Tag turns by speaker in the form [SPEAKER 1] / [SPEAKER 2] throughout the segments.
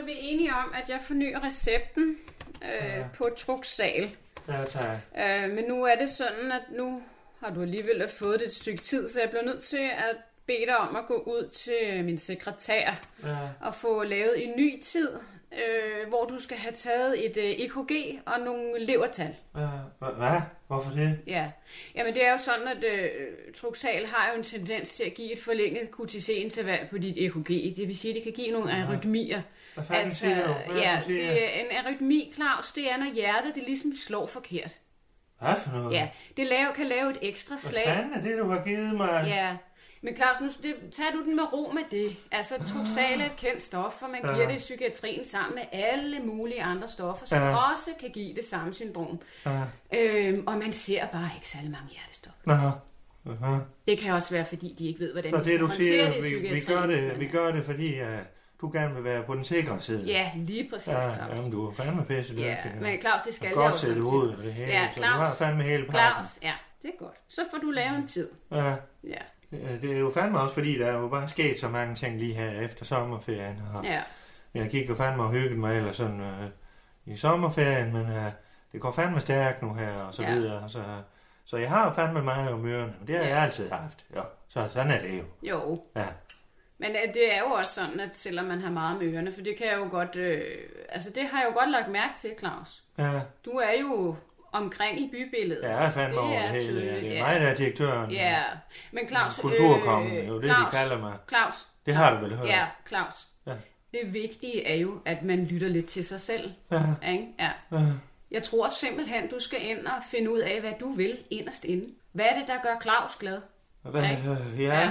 [SPEAKER 1] Så er vi enige om, at jeg fornyer recepten øh, ja. på truksal.
[SPEAKER 2] Ja, tak.
[SPEAKER 1] Øh, men nu er det sådan, at nu har du alligevel fået det et stykke tid, så jeg bliver nødt til at bede dig om at gå ud til min sekretær
[SPEAKER 2] Ja.
[SPEAKER 1] og få lavet en ny tid, øh, hvor du skal have taget et øh, EKG og nogle levertal.
[SPEAKER 2] Ja, hva- Hvad? Hvorfor det?
[SPEAKER 1] Ja, jamen det er jo sådan, at øh, Truxal har jo en tendens til at give et forlænget QTC-interval på dit EKG. Det vil sige, at det kan give nogle arytmier.
[SPEAKER 2] Hvad fanden siger du? Hvad
[SPEAKER 1] ja,
[SPEAKER 2] siger?
[SPEAKER 1] det er en arytmi, Claus, det er, når hjertet det ligesom slår forkert.
[SPEAKER 2] Hvad for noget?
[SPEAKER 1] Ja, det lave, kan lave et ekstra
[SPEAKER 2] Hvad
[SPEAKER 1] slag.
[SPEAKER 2] fanden er det, du har givet mig?
[SPEAKER 1] Ja, men Claus, nu det, tager du den med ro med det. Altså, Truxal er et kendt stof, og man giver
[SPEAKER 2] Ja.
[SPEAKER 1] det i psykiatrien sammen med alle mulige andre stoffer, som
[SPEAKER 2] Ja.
[SPEAKER 1] også kan give det samme syndrom.
[SPEAKER 2] Ja.
[SPEAKER 1] Øhm, og man ser bare ikke særlig mange hjertestop.
[SPEAKER 2] Nå. Aha.
[SPEAKER 1] Det kan også være, fordi de ikke ved, hvordan
[SPEAKER 2] Så
[SPEAKER 1] de
[SPEAKER 2] det,
[SPEAKER 1] skal
[SPEAKER 2] du
[SPEAKER 1] håndtere
[SPEAKER 2] siger,
[SPEAKER 1] det i
[SPEAKER 2] vi, vi,
[SPEAKER 1] psykiatrien.
[SPEAKER 2] gør det, vi gør det, fordi uh, du gerne vil være på den sikre side.
[SPEAKER 1] Ja, lige præcis,
[SPEAKER 2] Ja,
[SPEAKER 1] Claus.
[SPEAKER 2] jamen, du er fandme pisse
[SPEAKER 1] Ja,
[SPEAKER 2] dygtig.
[SPEAKER 1] men Claus, det skal jeg jo sådan
[SPEAKER 2] ud det hele,
[SPEAKER 1] Ja,
[SPEAKER 2] så du har
[SPEAKER 1] Claus.
[SPEAKER 2] fandme hele pakken.
[SPEAKER 1] Claus, ja, det er godt. Så får du lavet en tid.
[SPEAKER 2] Ja,
[SPEAKER 1] Ja,
[SPEAKER 2] det er jo fandme også, fordi der er jo bare sket så mange ting lige her efter sommerferien. Og
[SPEAKER 1] ja.
[SPEAKER 2] jeg gik jo fandme og hyggede mig eller sådan øh, i sommerferien, men øh, det går fandme stærkt nu her og så
[SPEAKER 1] Ja.
[SPEAKER 2] videre. Så, så jeg har fandme meget om ørerne, men det har
[SPEAKER 1] Ja.
[SPEAKER 2] jeg altid haft. Ja, så sådan er det jo.
[SPEAKER 1] Jo.
[SPEAKER 2] Ja.
[SPEAKER 1] Men øh, det er jo også sådan, at selvom man har meget med ørerne, for det kan jeg jo godt... Øh, altså, det har jeg jo godt lagt mærke til, Claus.
[SPEAKER 2] Ja,
[SPEAKER 1] Du er jo omkring i bybilledet.
[SPEAKER 2] jeg er fandme
[SPEAKER 1] Det er
[SPEAKER 2] hele. Ja, det er
[SPEAKER 1] ja.
[SPEAKER 2] mig, der er direktøren.
[SPEAKER 1] Ja, men Claus...
[SPEAKER 2] Kulturkongen, det er jo det,
[SPEAKER 1] Claus,
[SPEAKER 2] de kalder mig.
[SPEAKER 1] Claus.
[SPEAKER 2] Det har du vel hørt?
[SPEAKER 1] Ja, Claus.
[SPEAKER 2] Ja.
[SPEAKER 1] Det vigtige er jo, at man lytter lidt til sig selv.
[SPEAKER 2] Ja,
[SPEAKER 1] Ikke? Ja.
[SPEAKER 2] ja.
[SPEAKER 1] Jeg tror simpelthen, du skal ind og finde ud af, hvad du vil inderst inde. Hvad er det, der gør Claus glad?
[SPEAKER 2] Øh, ja.
[SPEAKER 1] Ja.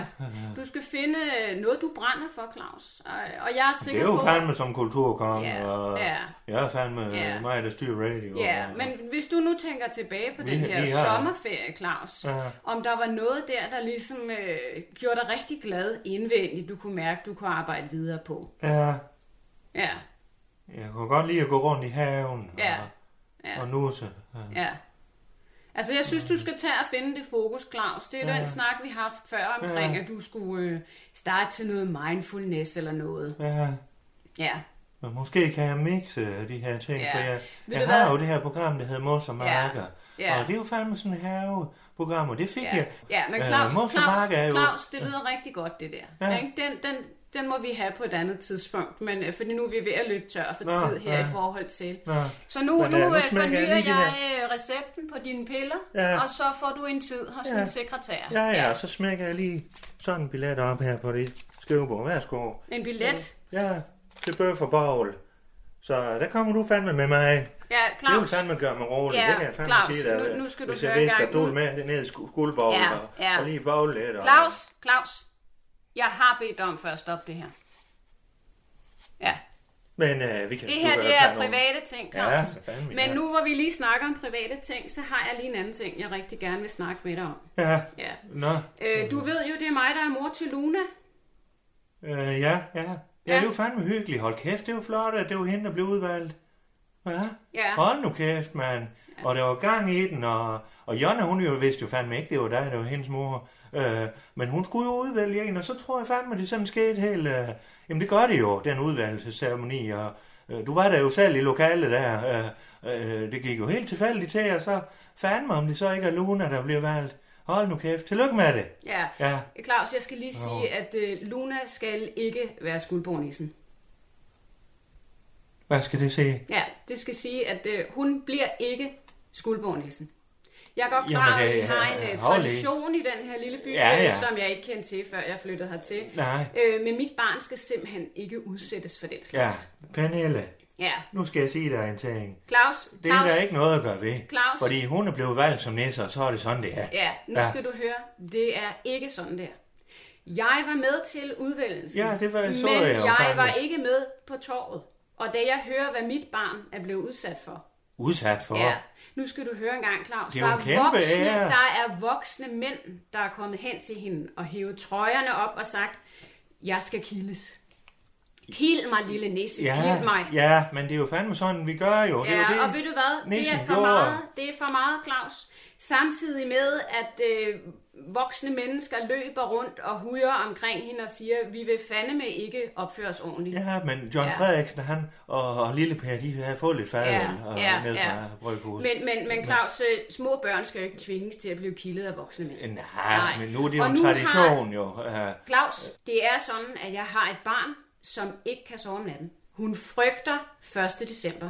[SPEAKER 1] Du skal finde noget, du brænder for, Claus. Og, og jeg er
[SPEAKER 2] Det
[SPEAKER 1] sikker
[SPEAKER 2] er jo
[SPEAKER 1] på...
[SPEAKER 2] fandme som kulturkonge,
[SPEAKER 1] Ja,
[SPEAKER 2] og
[SPEAKER 1] ja.
[SPEAKER 2] jeg er fandme
[SPEAKER 1] Ja.
[SPEAKER 2] ja. mig, der styrer radio.
[SPEAKER 1] Ja,
[SPEAKER 2] og,
[SPEAKER 1] men hvis du nu tænker tilbage på
[SPEAKER 2] Vi-
[SPEAKER 1] den her
[SPEAKER 2] vi har-
[SPEAKER 1] sommerferie, Claus,
[SPEAKER 2] Ja.
[SPEAKER 1] om der var noget der, der ligesom øh, gjorde dig rigtig glad indvendigt, du kunne mærke, du kunne arbejde videre på.
[SPEAKER 2] Ja,
[SPEAKER 1] Ja,
[SPEAKER 2] jeg kunne godt lide at gå rundt i haven
[SPEAKER 1] Ja.
[SPEAKER 2] og,
[SPEAKER 1] ja.
[SPEAKER 2] og nusse. Ja.
[SPEAKER 1] Ja. Altså, jeg synes, du skal tage og finde det fokus, Claus. Det er ja.
[SPEAKER 2] Ja.
[SPEAKER 1] den snak, vi har haft før omkring,
[SPEAKER 2] Ja.
[SPEAKER 1] at du skulle øh, starte til noget mindfulness eller noget.
[SPEAKER 2] ja.
[SPEAKER 1] Ja,
[SPEAKER 2] Men måske kan jeg mixe de her ting,
[SPEAKER 1] Ja.
[SPEAKER 2] for jeg, jeg har
[SPEAKER 1] hvad?
[SPEAKER 2] jo det her program, der hedder Mos og Marker.
[SPEAKER 1] ja.
[SPEAKER 2] Og det er jo fandme sådan et haveprogram, og det fik
[SPEAKER 1] ja.
[SPEAKER 2] jeg.
[SPEAKER 1] ja men
[SPEAKER 2] Øh,
[SPEAKER 1] Claus,
[SPEAKER 2] og
[SPEAKER 1] Claus,
[SPEAKER 2] Mark er jo-
[SPEAKER 1] Claus, det lyder rigtig godt, det der.
[SPEAKER 2] Ja.
[SPEAKER 1] Den, den, den må vi have på et andet tidspunkt, men øh, fordi nu er vi ved at løbe tør for
[SPEAKER 2] Nå,
[SPEAKER 1] tid her
[SPEAKER 2] ja.
[SPEAKER 1] i forhold til.
[SPEAKER 2] Nå,
[SPEAKER 1] Så nu,
[SPEAKER 2] Men,
[SPEAKER 1] nu, nu øh,
[SPEAKER 2] jeg
[SPEAKER 1] fornyer
[SPEAKER 2] det
[SPEAKER 1] jeg øh, recepten på dine piller,
[SPEAKER 2] Ja.
[SPEAKER 1] og så får du en tid hos
[SPEAKER 2] Ja.
[SPEAKER 1] min sekretær.
[SPEAKER 2] ja, ja, så smækker jeg lige sådan en billet op her på det skrivebord. Værsgo.
[SPEAKER 1] En billet.
[SPEAKER 2] Ja, til bøf og bowl. Så der kommer du fandme med mig.
[SPEAKER 1] Ja,
[SPEAKER 2] Det vil
[SPEAKER 1] Claus.
[SPEAKER 2] fandme gøre mig rolig.
[SPEAKER 1] Ja,
[SPEAKER 2] det kan jeg fandme
[SPEAKER 1] Claus,
[SPEAKER 2] sige dig.
[SPEAKER 1] nu- nu skal du
[SPEAKER 2] Hvis jeg
[SPEAKER 1] høre
[SPEAKER 2] vidste,
[SPEAKER 1] gang
[SPEAKER 2] at du ville med ned i sku- skuldborgen
[SPEAKER 1] Ja,
[SPEAKER 2] og,
[SPEAKER 1] ja.
[SPEAKER 2] og lige bowl lidt. Og,
[SPEAKER 1] Claus, Claus, jeg har bedt om før at stoppe det her. Ja,
[SPEAKER 2] Men øh, vi kan
[SPEAKER 1] det her det er
[SPEAKER 2] tage nogle-
[SPEAKER 1] private ting, Claus.
[SPEAKER 2] Ja, for fanden,
[SPEAKER 1] Men nu hvor vi lige snakker om private ting, så har jeg lige en anden ting, jeg rigtig gerne vil snakke med dig om.
[SPEAKER 2] Ja,
[SPEAKER 1] Ja.
[SPEAKER 2] nå.
[SPEAKER 1] Øh, du ved jo, det er mig, der er mor til Luna.
[SPEAKER 2] Øh, ja, ja. Ja,
[SPEAKER 1] Ja.
[SPEAKER 2] det er jo fandme hyggeligt. Hold kæft, det er jo flot, at det var hende, der blev udvalgt. Ja,
[SPEAKER 1] Ja,
[SPEAKER 2] hold nu kæft, mand. Og der var gang i den, og, og Jonna, hun jo vidste jo fandme ikke, det var dig, det var hendes mor. Øh, men hun skulle jo udvælge en, og så tror jeg fandme, det sådan skete helt... Øh, jamen det gør det jo, den udvalgelsesceremoni, og øh, du var der jo selv i lokalet der. Øh, øh, det gik jo helt tilfældigt til, og så fandme, om det så ikke er Luna, der bliver valgt. Hold nu kæft, tillykke med det.
[SPEAKER 1] ja.
[SPEAKER 2] Ja,
[SPEAKER 1] Claus, jeg skal lige sige, at øh, Luna skal ikke være skuldbornissen.
[SPEAKER 2] Hvad skal det sige?
[SPEAKER 1] Ja, det skal sige, at øh, hun bliver ikke skuldbornissen. Jeg er godt klar,
[SPEAKER 2] Jamen,
[SPEAKER 1] at vi har en
[SPEAKER 2] øh,
[SPEAKER 1] tradition i den her lille by,
[SPEAKER 2] Ja, ja.
[SPEAKER 1] som jeg ikke kendte til, før jeg flyttede hertil.
[SPEAKER 2] Nej.
[SPEAKER 1] Øh, men mit barn skal simpelthen ikke udsættes for den
[SPEAKER 2] Ja,
[SPEAKER 1] slags.
[SPEAKER 2] Pernille,
[SPEAKER 1] Ja.
[SPEAKER 2] nu skal jeg sige dig en ting.
[SPEAKER 1] Claus,
[SPEAKER 2] Det er
[SPEAKER 1] Claus,
[SPEAKER 2] der ikke noget at gøre ved.
[SPEAKER 1] Claus.
[SPEAKER 2] Fordi hun er blevet valgt som næse, og så er det sådan, det er.
[SPEAKER 1] Ja, nu
[SPEAKER 2] Ja.
[SPEAKER 1] skal du høre, det er ikke sådan der. Jeg var med til udvælgelsen,
[SPEAKER 2] Ja, det var- så
[SPEAKER 1] men
[SPEAKER 2] jeg
[SPEAKER 1] jeg var ikke med på torvet. Og da jeg hører, hvad mit barn er blevet udsat for,
[SPEAKER 2] Udsat for.
[SPEAKER 1] Ja, nu skal du høre en gang, Claus.
[SPEAKER 2] Det er
[SPEAKER 1] Der
[SPEAKER 2] en kæmpe
[SPEAKER 1] voksne,
[SPEAKER 2] ære.
[SPEAKER 1] der er voksne mænd, der er kommet hen til hende og hævet trøjerne op og sagt, jeg skal kildes. Kil mig, lille nisse.
[SPEAKER 2] Ja,
[SPEAKER 1] Kil mig.
[SPEAKER 2] ja, men det er jo fandme sådan, vi gør jo. det er
[SPEAKER 1] Ja,
[SPEAKER 2] det,
[SPEAKER 1] og ved du hvad? Det er for
[SPEAKER 2] gjorde.
[SPEAKER 1] meget, det er for meget, Claus. Samtidig med, at øh, voksne mennesker løber rundt og hujer omkring hende og siger, vi vil fandeme ikke opføre os ordentligt.
[SPEAKER 2] Ja, men John
[SPEAKER 1] Ja.
[SPEAKER 2] Frederiksen, han og, og Lille Per, de har fået lidt fadøl
[SPEAKER 1] Ja,
[SPEAKER 2] og
[SPEAKER 1] ja, ja.
[SPEAKER 2] bryghuset.
[SPEAKER 1] Men, men, men Claus, øh, små børn skal jo ikke tvinges til at blive kildet af voksne mænd.
[SPEAKER 2] Nej,
[SPEAKER 1] Nej.
[SPEAKER 2] men nu er det jo
[SPEAKER 1] Og
[SPEAKER 2] en tradition jo. Ja.
[SPEAKER 1] Claus, det er sådan, at jeg har et barn, som ikke kan sove om natten. Hun frygter 1. december.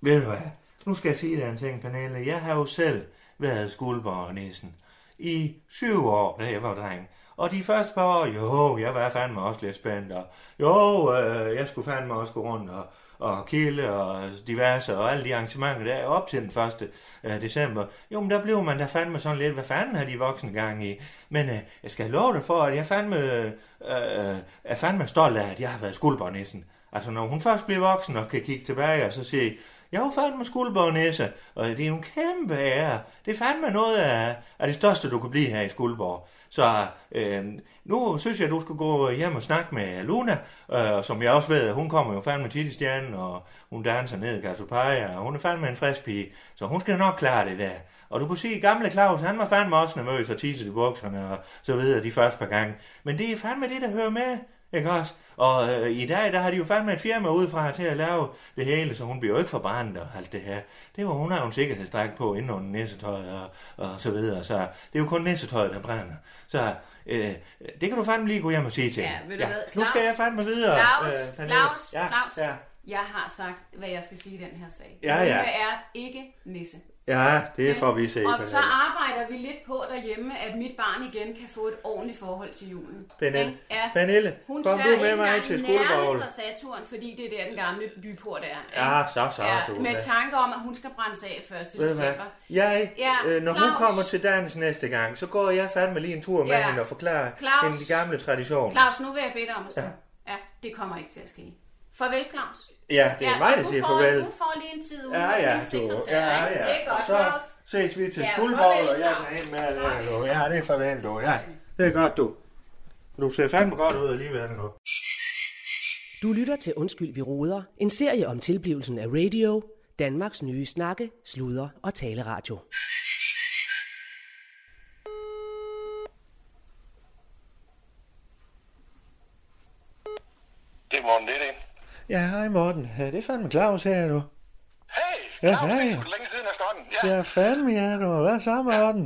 [SPEAKER 2] Ved du hvad? Nu skal jeg sige dig en ting, Pernille. Jeg har jo selv været skuldborgernæsen i syv år, da jeg var dreng. Og de første par år, jo, jeg var fandme også lidt spændt. Og, jo, øh, jeg skulle fandme også gå rundt og, og kilde og diverse og alle de arrangementer der op til den 1. Øh, december. Jo, men der blev man da fandme sådan lidt, hvad fanden har de voksne gang i? Men øh, jeg skal love dig for, at jeg fandme, øh, øh er fandme stolt af, at jeg har været skuldborgernæsen. Altså, når hun først bliver voksen og kan kigge tilbage og så sige, jeg var fandme skuldborgnæse, og det er jo en kæmpe ære. Det er fandme noget af, af det største, du kan blive her i Skuldborg. Så øh, nu synes jeg, du skal gå hjem og snakke med Luna, øh, som jeg også ved, hun kommer jo fandme tit i stjernen, og hun danser ned i Cassiopeia, og hun er fandme en frisk pige, så hun skal nok klare det der. Og du kunne se, at gamle Claus, han var fandme også nervøs og tisset i bukserne og så videre de første par gange. Men det er fandme det, der hører med, ikke også? Og øh, i dag, der har de jo fandme et firma udefra til at lave det hele, så hun bliver jo ikke forbrændt og alt det her. Det var, hun har jo en sikkerhedsdragt på inden under næsetøjet og, og så videre, så det er jo kun næsetøjet, der brænder. Så øh, det kan du fandme lige gå hjem og sige til
[SPEAKER 1] Ja, ved du hvad,
[SPEAKER 2] Nu skal
[SPEAKER 1] Claus-
[SPEAKER 2] jeg fandme videre.
[SPEAKER 1] Claus,
[SPEAKER 2] øh, Pernille.
[SPEAKER 1] Claus,
[SPEAKER 2] ja,
[SPEAKER 1] Claus.
[SPEAKER 2] Ja.
[SPEAKER 1] Jeg har sagt, hvad jeg skal sige i den her sag.
[SPEAKER 2] Ja, ja.
[SPEAKER 1] Luna er ikke nisse.
[SPEAKER 2] Ja, det får vi se.
[SPEAKER 1] Og så arbejder vi lidt på derhjemme, at mit barn igen kan få et ordentligt forhold til julen.
[SPEAKER 2] Pernille?
[SPEAKER 1] Ja.
[SPEAKER 2] Pernille
[SPEAKER 1] Hun
[SPEAKER 2] kom du med mig til
[SPEAKER 1] nærme
[SPEAKER 2] skolebål.
[SPEAKER 1] sig Saturn, fordi det er der, den gamle byport er.
[SPEAKER 2] Ja, så, så.
[SPEAKER 1] Ja,
[SPEAKER 2] du,
[SPEAKER 1] med
[SPEAKER 2] hvad?
[SPEAKER 1] tanke om, at hun skal brændes af 1.
[SPEAKER 2] Ved
[SPEAKER 1] december.
[SPEAKER 2] Jeg,
[SPEAKER 1] Ja,
[SPEAKER 2] øh, når hun
[SPEAKER 1] Claus.
[SPEAKER 2] kommer til dans næste gang, så går jeg fandme lige en tur med
[SPEAKER 1] Ja.
[SPEAKER 2] hende og forklarer
[SPEAKER 1] Claus.
[SPEAKER 2] hende de gamle traditioner.
[SPEAKER 1] Claus, nu vil jeg bede dig om at. Ja. ja, det kommer ikke til at ske. Farvel, Claus.
[SPEAKER 2] Ja, det er mig,
[SPEAKER 1] og
[SPEAKER 2] der siger
[SPEAKER 1] får,
[SPEAKER 2] farvel.
[SPEAKER 1] Du får lige en tid ude
[SPEAKER 2] Ja,
[SPEAKER 1] hos
[SPEAKER 2] ja,
[SPEAKER 1] min sekretær.
[SPEAKER 2] Ja, ja.
[SPEAKER 1] Det er godt,
[SPEAKER 2] og så
[SPEAKER 1] Claus.
[SPEAKER 2] ses vi til
[SPEAKER 1] Ja,
[SPEAKER 2] skuldbold,
[SPEAKER 1] farvel,
[SPEAKER 2] og jeg tager ind med det.
[SPEAKER 1] Farvel.
[SPEAKER 2] du. Ja, det er farvel, du. Ja, det er godt, du. Du ser fandme godt ud alligevel, du.
[SPEAKER 3] Du lytter til Undskyld, vi råder. En serie om tilblivelsen af radio. Danmarks nye snakke, sludre og taleradio.
[SPEAKER 4] Det er Morten Lidt, ikke?
[SPEAKER 2] Ja, hej Morten. Ja, det er fandme Claus her, du.
[SPEAKER 4] Hey,
[SPEAKER 2] Ja,
[SPEAKER 4] Claus,
[SPEAKER 2] hej.
[SPEAKER 4] det er sgu længe siden efterhånden. Ja,
[SPEAKER 2] Ja, fandme ja, du. Hvad så, Morten?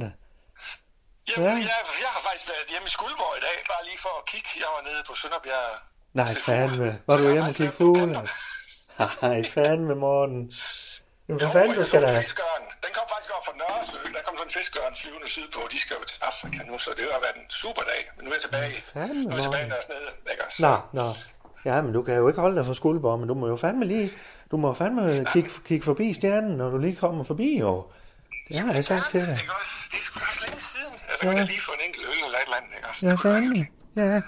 [SPEAKER 4] Jamen,
[SPEAKER 2] ja.
[SPEAKER 4] jeg, jeg har faktisk været hjemme i Skuldborg i dag, bare lige for at kigge. Jeg var nede på Sønderbjerg.
[SPEAKER 2] Nej, fandme. Var du hjemme og kigge fugle? Nej, fandme, Morten. Jamen, hvad fanden, du skal da...
[SPEAKER 4] fiskøren. Den kom faktisk op fra Nørresø. Der kom sådan en fiskøren flyvende sydpå. De skal jo til Afrika nu, så det har været en super dag. Men nu er jeg tilbage.
[SPEAKER 2] Fandme,
[SPEAKER 4] nu er jeg tilbage
[SPEAKER 2] Morten.
[SPEAKER 4] deres nede. Ikke også?
[SPEAKER 2] Nå, nå. Ja, men du kan jo ikke holde dig for skuldborg, men du må jo fandme lige... Du må fandme kigge, kigge forbi stjernen, når du lige kommer forbi, jo. Det har jeg sagt til dig.
[SPEAKER 4] Ikke også? Det er også længe siden. Altså, ja. kan jeg lige få en enkelt øl eller et eller andet, ikke også?
[SPEAKER 2] Ja,
[SPEAKER 4] Det
[SPEAKER 2] fandme. Ja.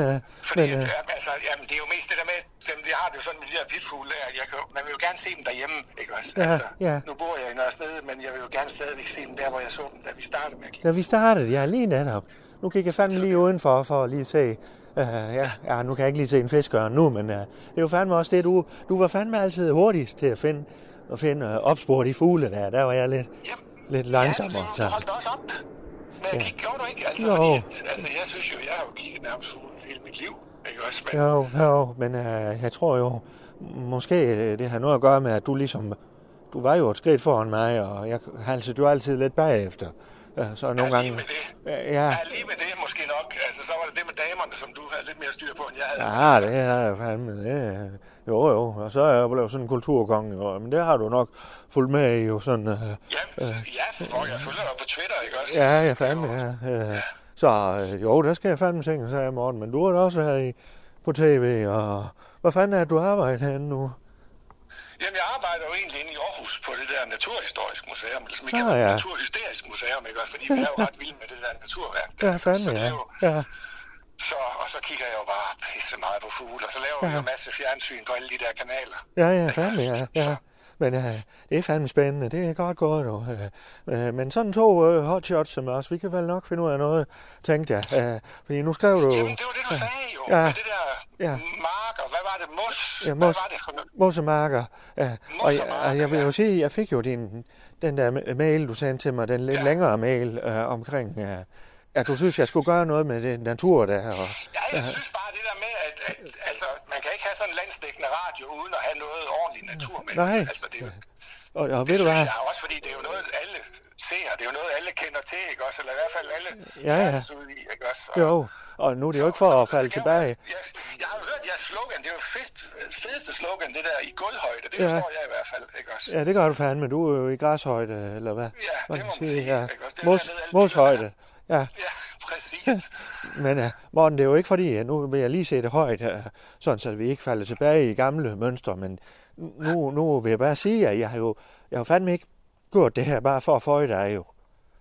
[SPEAKER 2] Ja,
[SPEAKER 4] Fordi,
[SPEAKER 2] men, øh,
[SPEAKER 4] altså, jamen, det er jo mest det der med, dem, det har det jo sådan med de der vildfugle der, jeg kan, man vil jo gerne se dem derhjemme, ikke også?
[SPEAKER 2] Ja,
[SPEAKER 4] altså,
[SPEAKER 2] ja.
[SPEAKER 4] Nu bor jeg i Nørresnede, men jeg vil jo gerne stadigvæk se dem der, hvor jeg så dem, da vi startede med at kigge.
[SPEAKER 2] da vi startede, ja, lige netop. Nu gik jeg fandme lige udenfor for at lige se... Uh, ja, ja, nu kan jeg ikke lige se en fiskøren nu, men uh, det er jo fandme også det, du, du var fandme altid hurtigst til at finde, at finde uh, opspore de fugle der. Der var jeg lidt,
[SPEAKER 4] Jamen,
[SPEAKER 2] lidt
[SPEAKER 4] ja,
[SPEAKER 2] langsommere.
[SPEAKER 4] men
[SPEAKER 2] Så.
[SPEAKER 4] du holdt også op at
[SPEAKER 2] Ja.
[SPEAKER 4] kigge, gjorde du ikke? Altså,
[SPEAKER 2] Jo.
[SPEAKER 4] Fordi, altså, jeg synes jo, jeg har jo kigget nærmest fugle hele mit liv, ikke også? Men,
[SPEAKER 2] Jo, jo, men uh, jeg tror jo, måske øh, det har noget at gøre med, at du ligesom, du var jo et skridt foran mig, og jeg halsede jo altid lidt bagefter. Så nogle
[SPEAKER 4] ja,
[SPEAKER 2] gange...
[SPEAKER 4] lige med det.
[SPEAKER 2] Ja,
[SPEAKER 4] Ja, lige med det måske nok. Altså, så var det det med damerne, som du havde lidt mere styr på, end jeg havde.
[SPEAKER 2] Ja, det har jeg fandme. Det, jo, jo. Og så er jeg blevet sådan en kulturkonge. Jo. Men det har du nok fulgt med i jo sådan... Uh,
[SPEAKER 4] Ja, ja, for jeg følger dig på Twitter, ikke også?
[SPEAKER 2] ja, jeg fandme, ja. Uh, så uh, jo, der skal jeg fandme tænke, sagde jeg Morten. Men du er da også her i, på tv, og... Hvad fanden er det, du arbejder herinde nu?
[SPEAKER 4] Jamen, jeg arbejder jo egentlig inde i Aarhus på det der naturhistorisk museum, eller som
[SPEAKER 2] Ah,
[SPEAKER 4] kalder
[SPEAKER 2] ja.
[SPEAKER 4] naturhysterisk museum, ikke også? Fordi vi er jo ret vilde med det der naturværk. der.
[SPEAKER 2] Ja,
[SPEAKER 4] Så
[SPEAKER 2] fandme,
[SPEAKER 4] det er jo,
[SPEAKER 2] Ja,
[SPEAKER 4] Så, og så kigger jeg jo bare pisse meget på fugle, og så laver ja. vi jo en masse fjernsyn på alle de der kanaler.
[SPEAKER 2] Ja, ja, fandme, ja. ja. Men uh, det er fandme spændende. Det er godt gået, du. Uh, uh, men sådan to uh, hotshots som os, vi kan vel nok finde ud af noget, tænkte jeg. Uh, fordi nu skrev du...
[SPEAKER 4] Jamen, det var det, du sagde jo. Ja. Med det der ja. marker. Hvad var det? Mos?
[SPEAKER 2] Ja, mos,
[SPEAKER 4] Hvad var det for noget?
[SPEAKER 2] Mossemarker. Uh,
[SPEAKER 4] Mos
[SPEAKER 2] og, jeg, og jeg vil
[SPEAKER 4] ja.
[SPEAKER 2] jo sige, jeg fik jo din, den der ma- mail, du sendte til mig, den lidt
[SPEAKER 4] Ja.
[SPEAKER 2] længere mail uh, omkring, uh, at du synes, jeg skulle gøre noget med den natur der. Og,
[SPEAKER 4] Ja, jeg synes bare det der med, at, at altså, man kan ikke have sådan en landsdækkende radio, uden at have noget ordentligt natur med.
[SPEAKER 2] Nej.
[SPEAKER 4] Altså, det, er jo-
[SPEAKER 2] og, og ved
[SPEAKER 4] det
[SPEAKER 2] du hvad?
[SPEAKER 4] jeg også, fordi det er jo noget, alle ser. Det er jo noget, alle kender til, ikke også? Eller i hvert fald alle
[SPEAKER 2] Ja, ja.
[SPEAKER 4] ud i, ikke også? Og-
[SPEAKER 2] Jo, og nu er det jo ikke for at falde
[SPEAKER 4] skal
[SPEAKER 2] tilbage.
[SPEAKER 4] Jeg, jeg har jo hørt jeres slogan. Det er jo fedest, fedeste slogan, det der i gulvhøjde. Det
[SPEAKER 2] Ja.
[SPEAKER 4] forstår jeg i hvert fald, ikke også?
[SPEAKER 2] Ja, det gør du fandme. Du er jo i græshøjde, eller hvad?
[SPEAKER 4] Ja, det må man sige,
[SPEAKER 2] jeg?
[SPEAKER 4] ikke også? Det
[SPEAKER 2] Mos, moshøjde. Ja,
[SPEAKER 4] Ja, præcis.
[SPEAKER 2] men uh, Morten, det er jo ikke fordi, uh, nu vil jeg lige se det højt, uh, sådan så vi ikke falder tilbage i gamle mønstre, men nu, nu vil jeg bare sige, at jeg har jo, jeg har fandme ikke gjort det her bare for at føje dig jo.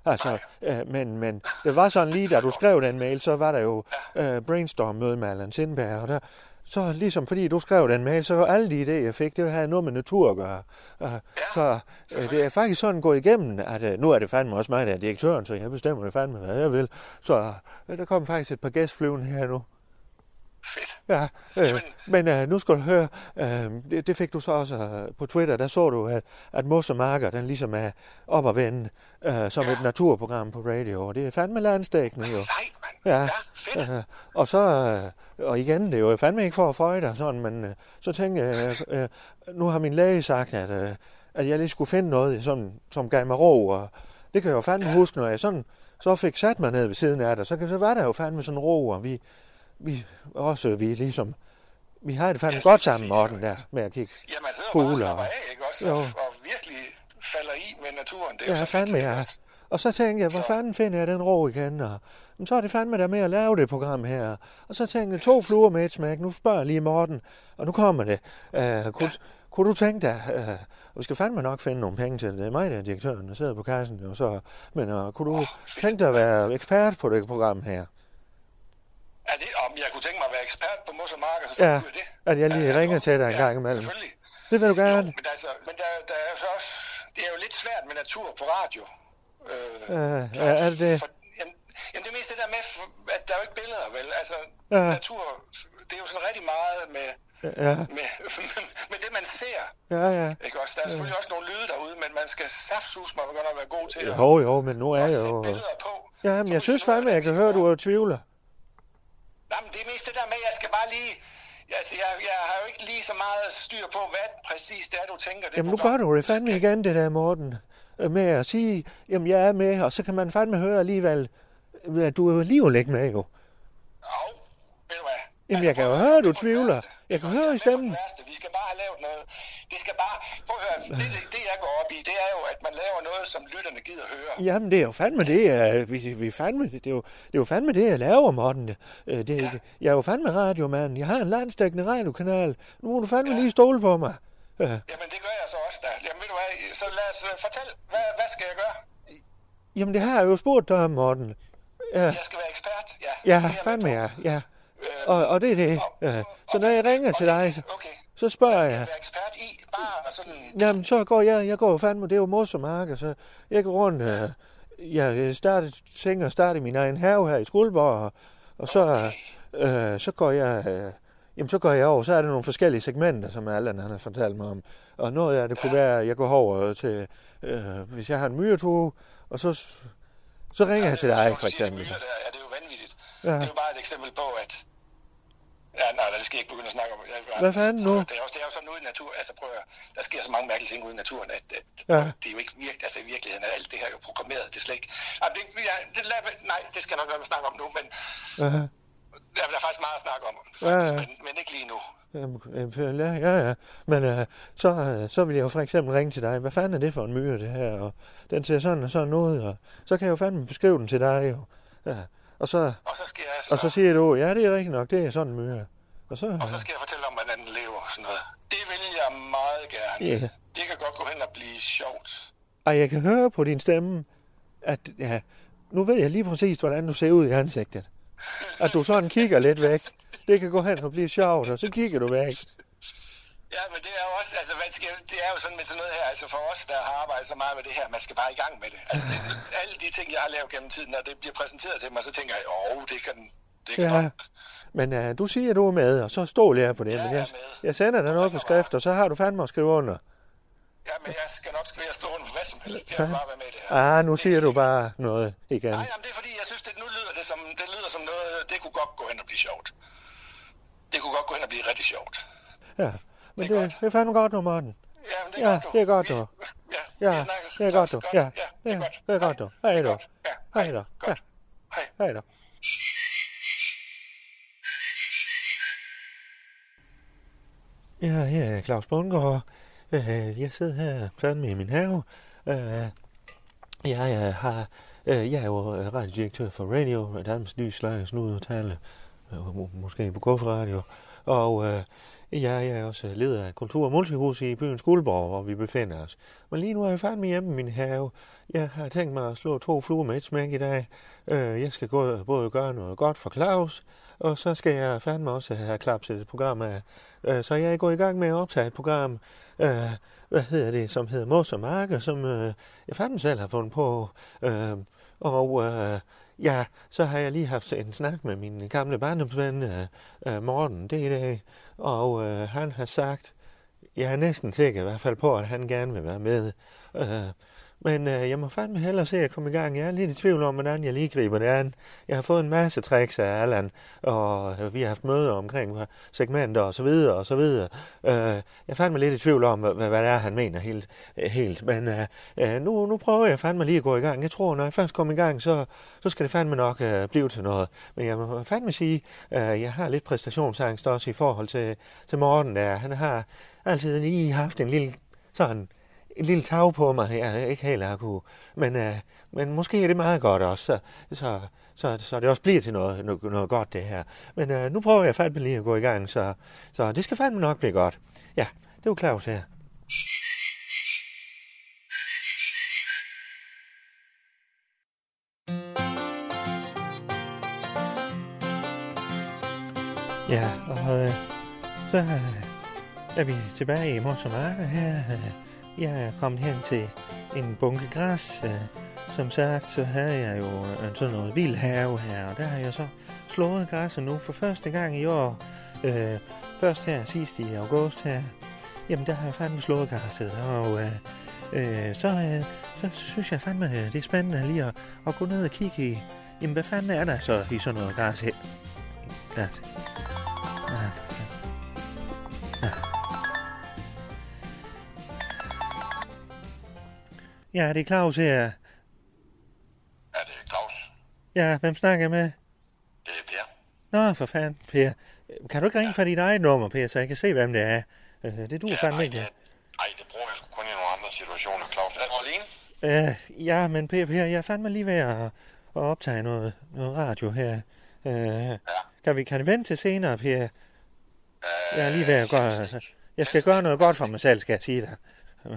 [SPEAKER 2] Altså, øh, men, men det var sådan lige, da du skrev den mail, så var der jo øh, brainstorm-møde med Allan Sindberg, og der, så ligesom fordi du skrev den mail, så alle de idéer, jeg fik, det havde noget med natur at gøre. Uh, så øh, det er faktisk sådan gået igennem, at øh, nu er det fandme også mig, der er direktøren, så jeg bestemmer jo fandme, hvad jeg vil. Så øh, der kom faktisk et par gæstflyvende her nu.
[SPEAKER 4] Fedt.
[SPEAKER 2] Ja, øh, men øh, nu skal du høre, øh, det, det fik du så også øh, på Twitter, der så du, at, at Mos og Marker, den ligesom er op at vende øh, som et naturprogram på radio, og det er fandme landstækkende jo.
[SPEAKER 4] Sejt, mand.
[SPEAKER 2] Ja,
[SPEAKER 4] Ja, fedt.
[SPEAKER 2] øh, og så, øh, og igen, det er jo fandme ikke for at føje dig sådan, men øh, så tænker jeg, øh, nu har min læge sagt, at, øh, at jeg lige skulle finde noget, sådan, som gav mig ro, og det kan jeg jo fandme huske, når jeg sådan, så fik sat mig ned ved siden af dig, så, kan, så var der jo fandme sådan ro, og vi, vi også, vi ligesom, vi har det fandme
[SPEAKER 4] Ja,
[SPEAKER 2] godt sammen, Morten, der, med at kigge.
[SPEAKER 4] Ja, man sidder bare og af, ikke også?
[SPEAKER 2] Jo.
[SPEAKER 4] Og, og virkelig falder i med naturen. Det er
[SPEAKER 2] Ja, fandme, ja. Og så tænkte jeg, hvor fanden finder jeg den ro igen? Og, men så er det fandme der med at lave det program her. Og så tænkte jeg, to fluer med et smæk. Nu spørger lige Morten, og nu kommer det. Uh, kunne, kunne du tænke dig, uh, vi skal fandme nok finde nogle penge til det. Det er mig, der er direktøren, der sidder på kassen. Og så, men uh, kunne du tænke dig at være ekspert på det program her?
[SPEAKER 4] Er det, om jeg kunne tænke mig at være ekspert på mos og marker, så
[SPEAKER 2] Ja,
[SPEAKER 4] det.
[SPEAKER 2] at jeg lige
[SPEAKER 4] Ja,
[SPEAKER 2] ringer til dig en
[SPEAKER 4] ja,
[SPEAKER 2] gang imellem.
[SPEAKER 4] selvfølgelig.
[SPEAKER 2] Det vil du
[SPEAKER 4] Jo,
[SPEAKER 2] gerne.
[SPEAKER 4] men altså, men der, der er jo så også, det er jo lidt svært med natur på radio. Øh,
[SPEAKER 2] Øh, er- er det det?
[SPEAKER 4] For, jamen, jamen, det er mest det der med, at der er jo ikke billeder, vel? Altså,
[SPEAKER 2] Ja.
[SPEAKER 4] natur, det er jo sådan rigtig meget med,
[SPEAKER 2] Ja,
[SPEAKER 4] med, med det, man ser.
[SPEAKER 2] ja, ja.
[SPEAKER 4] Ikke også? Der er selvfølgelig også nogle lyde derude, men man skal saftsus mig godt nok være god til at,
[SPEAKER 2] Jo, jo, men nu er
[SPEAKER 4] at
[SPEAKER 2] jeg jo...
[SPEAKER 4] billeder på.
[SPEAKER 2] Ja, men jeg synes fandme, jeg kan høre, du er tvivler.
[SPEAKER 4] Nej, men det er mest det der med, at jeg skal bare lige... Altså, jeg, jeg har jo ikke lige så meget styr på, hvad præcis det er, du tænker. Det
[SPEAKER 2] Jamen nu gør du det fandme igen, det der, Morten. øh, Med at sige, jamen jeg er med, og så kan man fandme høre alligevel, at du er alligevel ikke med, jo.
[SPEAKER 4] Jo, ved du hvad?
[SPEAKER 2] Jamen, jeg kan jo
[SPEAKER 4] at
[SPEAKER 2] høre, du
[SPEAKER 4] er
[SPEAKER 2] tvivler. Jeg kan
[SPEAKER 4] er
[SPEAKER 2] høre i stemmen.
[SPEAKER 4] Vi skal bare have lavet noget. Det skal bare... Prøv at høre, det, det, jeg går op i, det er jo, at man laver noget, som lytterne gider høre.
[SPEAKER 2] Jamen, det er jo fandme det, jeg, vi, vi fandme, det, er jo, det er jo fandme det, jeg laver, Morten. Øh, Det, det, jeg er jo fandme radiomand. Jeg har en landstækkende radiokanal. Nu må du fandme lige stole på mig. Øh,
[SPEAKER 4] Jamen, det gør jeg så også da. Jamen, ved du hvad? Så lad os uh, fortælle, hvad, hvad skal jeg gøre?
[SPEAKER 2] Jamen, det har jeg jo spurgt dig om, Morten. Ja,
[SPEAKER 4] Jeg skal være ekspert. Ja,
[SPEAKER 2] ja fandme ja, ja.
[SPEAKER 4] Øh,
[SPEAKER 2] Og, og det er det.
[SPEAKER 4] og-
[SPEAKER 2] Ja.
[SPEAKER 4] og-
[SPEAKER 2] Så når jeg ringer
[SPEAKER 4] og
[SPEAKER 2] til dig,
[SPEAKER 4] Okay.
[SPEAKER 2] Så spørger jeg.
[SPEAKER 4] ekspert i? Bare sådan...
[SPEAKER 2] Jamen, så går jeg, jeg går fandme, det er jo mos og marker, så jeg går rundt, øh, jeg starter, tænker at starte min egen have her i Skuldborg, og, og så, øh, så går jeg, øh, jamen så går jeg over, så er der nogle forskellige segmenter, som Allan han har fortalt mig om, og noget af det kunne være, at jeg går over til, øh, hvis jeg har en myretue, og så, så ringer jeg til dig, for eksempel.
[SPEAKER 4] Ja, det er jo vanvittigt.
[SPEAKER 2] Ja.
[SPEAKER 4] Det er jo bare et eksempel på, at... Ja, nej, det skal jeg ikke begynde at snakke om. Jeg,
[SPEAKER 2] Hvad fanden nu?
[SPEAKER 4] Det er, også, det er jo sådan ude i natur. Altså prøv at, der sker så mange mærkelige ting ude i naturen, at, at
[SPEAKER 2] Ja.
[SPEAKER 4] det er jo ikke virkelig, altså i virkeligheden er alt det her jo programmeret. Det er slet ikke... Nej, det, ja, det, lad, nej, det skal jeg nok være med at snakke om nu, men
[SPEAKER 2] Aha.
[SPEAKER 4] der, der er faktisk meget at snakke om, faktisk,
[SPEAKER 2] Ja, ja.
[SPEAKER 4] Men, men ikke lige nu.
[SPEAKER 2] Ja, ja, ja. Men øh, så, øh, så vil jeg jo for eksempel ringe til dig. Hvad fanden er det for en myre, det her? Og den ser sådan og sådan ud. Og så kan jeg jo fandme beskrive den til dig, jo. Ja. Og, så,
[SPEAKER 4] Og så skal jeg, så,
[SPEAKER 2] og så siger du, ja, det er rigtigt nok, det er sådan en myre. Og så,
[SPEAKER 4] og så skal jeg fortælle om, hvordan den lever og sådan noget. Det vil jeg meget gerne.
[SPEAKER 2] Ja.
[SPEAKER 4] Det kan godt gå hen og blive sjovt.
[SPEAKER 2] og jeg kan høre på din stemme, at ja, nu ved jeg lige præcis, hvordan du ser ud i ansigtet. At du sådan kigger lidt væk. Det kan gå hen og blive sjovt, og så kigger du væk.
[SPEAKER 5] Ja, men det er jo også, altså, hvad skal, det er jo sådan med sådan noget her, altså for os, der har arbejdet så meget med det her, man skal bare i gang med det. Altså, det, alle de ting, jeg har lavet gennem tiden, når det bliver præsenteret til mig, så tænker jeg, åh, det kan, det kan
[SPEAKER 2] Ja.
[SPEAKER 5] nok.
[SPEAKER 2] Men uh, du siger, du er med, og så stoler jeg på det.
[SPEAKER 5] Ja,
[SPEAKER 2] Men
[SPEAKER 5] jeg
[SPEAKER 2] jeg,
[SPEAKER 5] med.
[SPEAKER 2] jeg sender dig noget på skrift, og så har du fandme at skrive under.
[SPEAKER 5] Ja, men jeg skal nok skrive, jeg skriver under for hvad som helst. Jeg vil bare være med i det her.
[SPEAKER 2] Ah, nu siger du bare noget igen.
[SPEAKER 5] Nej, jamen, det er fordi, jeg synes, det nu lyder det som, det lyder som noget, det kunne godt gå hen og blive sjovt. Det kunne godt gå hen og blive rigtig sjovt.
[SPEAKER 2] Ja, men
[SPEAKER 5] Det er
[SPEAKER 2] det, det er fandme godt nu, Morten.
[SPEAKER 5] Ja, det er
[SPEAKER 2] Ja,
[SPEAKER 5] godt, du.
[SPEAKER 2] det er godt, du.
[SPEAKER 5] Ja,
[SPEAKER 2] Ja, det er godt, du. Ja, det er godt, du. Hej,
[SPEAKER 5] Det er
[SPEAKER 2] du.
[SPEAKER 5] godt. Ja,
[SPEAKER 2] Hej, du.
[SPEAKER 5] Godt. Hej.
[SPEAKER 2] Hej da. Ja, her er Claus Bundgaard. Øh, Jeg sidder her fandme i min have. Øh, Jeg øh, har, jeg er jo radiodirektør for Radio, Danmarks Lys, Leje, Snud og Tale, må- måske på Guf Radio. Og øh, jeg er også leder af Kultur- og Multihus i byen Skuldborg, hvor vi befinder os. Men lige nu er jeg fandme hjemme i min have. Jeg har tænkt mig at slå to fluer med et smæk i dag. Øh, jeg skal gå, både gøre noget godt for Claus, og så skal jeg fandme også have klapset et program af. Øh, så jeg går i gang med at optage et program, øh, hvad hedder det, som hedder Mos og Marker, som jeg fandme selv har fundet på. Øh, Og øh, ja, så har jeg lige haft en snak med min gamle barndomsven øh, øh Morten det i dag, og øh, han har sagt, jeg er næsten sikker i hvert fald på, at han gerne vil være med. Øh, men øh, jeg må fandme hellere se at komme i gang. Jeg er lidt i tvivl om, hvordan jeg lige griber det an. Jeg har fået en masse tricks af Allan, og øh, vi har haft møder omkring segmenter og så videre og så videre. Øh, jeg er fandme lidt i tvivl om, hvad, hvad det er, han mener helt. Øh, helt. Men øh, øh, nu, nu prøver jeg fandme lige at gå i gang. Jeg tror, når jeg først kommer i gang, så, så skal det fandme nok øh, blive til noget. Men jeg må fandme sige, øh, jeg har lidt præstationsangst også i forhold til, til Morten der. Han har altid lige haft en lille sådan en lille tag på mig, jeg ikke helt har kunne. Men, øh, men måske er det meget godt også, så, så, så, så det også bliver til noget, noget, noget godt det her. Men øh, nu prøver jeg fandme lige at gå i gang, så, så det skal fandme nok blive godt. Ja, det var Claus her. Ja, og øh, så øh, er vi tilbage i Mors og Marker her. Øh, jeg er kommet hen til en bunke græs. Øh, Som sagt, så havde jeg jo øh, sådan noget vild have her, og der har jeg så slået græsset nu for første gang i år. Øh, først her sidst i august her. Jamen, der har jeg fandme slået græsset, og øh, øh, så, øh, så synes jeg fandme, øh, det er spændende lige at, at gå ned og kigge i, jamen, hvad fanden er der så i sådan noget græs her? Græs. Ja, det er Claus her.
[SPEAKER 5] Er det Claus?
[SPEAKER 2] Ja, hvem snakker jeg med?
[SPEAKER 5] Det er Per.
[SPEAKER 2] Nå, for fanden, Per. Kan du ikke ringe fra dit eget nummer, Per, så jeg kan se, hvem det er? Øh, Det du ja, fandme ikke.
[SPEAKER 5] nej, det bruger jeg kun i nogle andre situationer, Claus. Er du alene?
[SPEAKER 2] Øh, ja, men Per, Per, jeg er fandme lige ved at, at optage noget, noget radio her. Øh, kan, vi, kan det vente til senere, Per? Jeg er lige ved at gøre... Jeg skal gøre noget godt for mig selv, skal jeg sige dig.
[SPEAKER 5] Ja,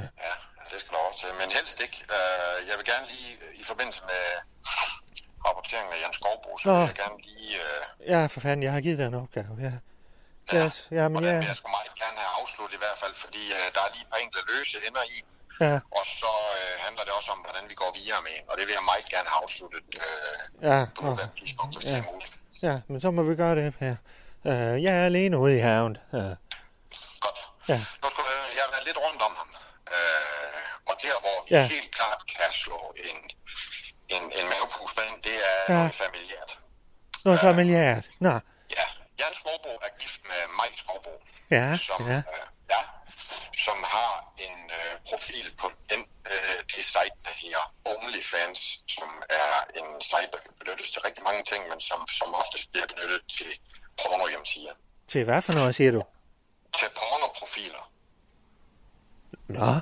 [SPEAKER 5] det skal du også til, men helst ikke. Øh, jeg vil gerne lige, øh, i forbindelse med rapporteringen af Jens Skovbo, så
[SPEAKER 2] Nå.
[SPEAKER 5] vil jeg gerne lige... Øh,
[SPEAKER 2] Ja, for fanden, jeg har givet dig en opgave, ja. Ja, ja men
[SPEAKER 5] og den
[SPEAKER 2] ja,
[SPEAKER 5] vil jeg sgu meget gerne have afsluttet i hvert fald, fordi øh, der er lige et par enkelte løse ender i.
[SPEAKER 2] ja,
[SPEAKER 5] Og så øh, handler det også om, hvordan vi går videre med, og det vil jeg meget gerne have afsluttet øh,
[SPEAKER 2] ja,
[SPEAKER 5] på nuværende tidspunkt, hvis det
[SPEAKER 2] ja.
[SPEAKER 5] er muligt.
[SPEAKER 2] ja, men så må vi gøre det, Per. Øh, jeg er alene ude i haven. Øh,
[SPEAKER 5] Godt.
[SPEAKER 2] Ja.
[SPEAKER 5] Nu skal jeg, jeg har været lidt rundt om ham. Øh, og der, hvor vi
[SPEAKER 2] Ja.
[SPEAKER 5] helt klart kan slå en, en, en mavepus med ind, det er
[SPEAKER 2] Ja.
[SPEAKER 5] noget familiært.
[SPEAKER 2] noget familiært. Nå,
[SPEAKER 5] Ja, Jan Skovbo er gift med Maj Skovbo,
[SPEAKER 2] ja,
[SPEAKER 5] som,
[SPEAKER 2] ja,
[SPEAKER 5] øh, ja, som har en øh, profil på den, øh, det site, der hedder OnlyFans, som er en site, der kan benyttes til rigtig mange ting, men som, som oftest bliver benyttet til porno hjemmesider.
[SPEAKER 2] til hvad for noget, siger du?
[SPEAKER 5] Til pornoprofiler.
[SPEAKER 2] Nå,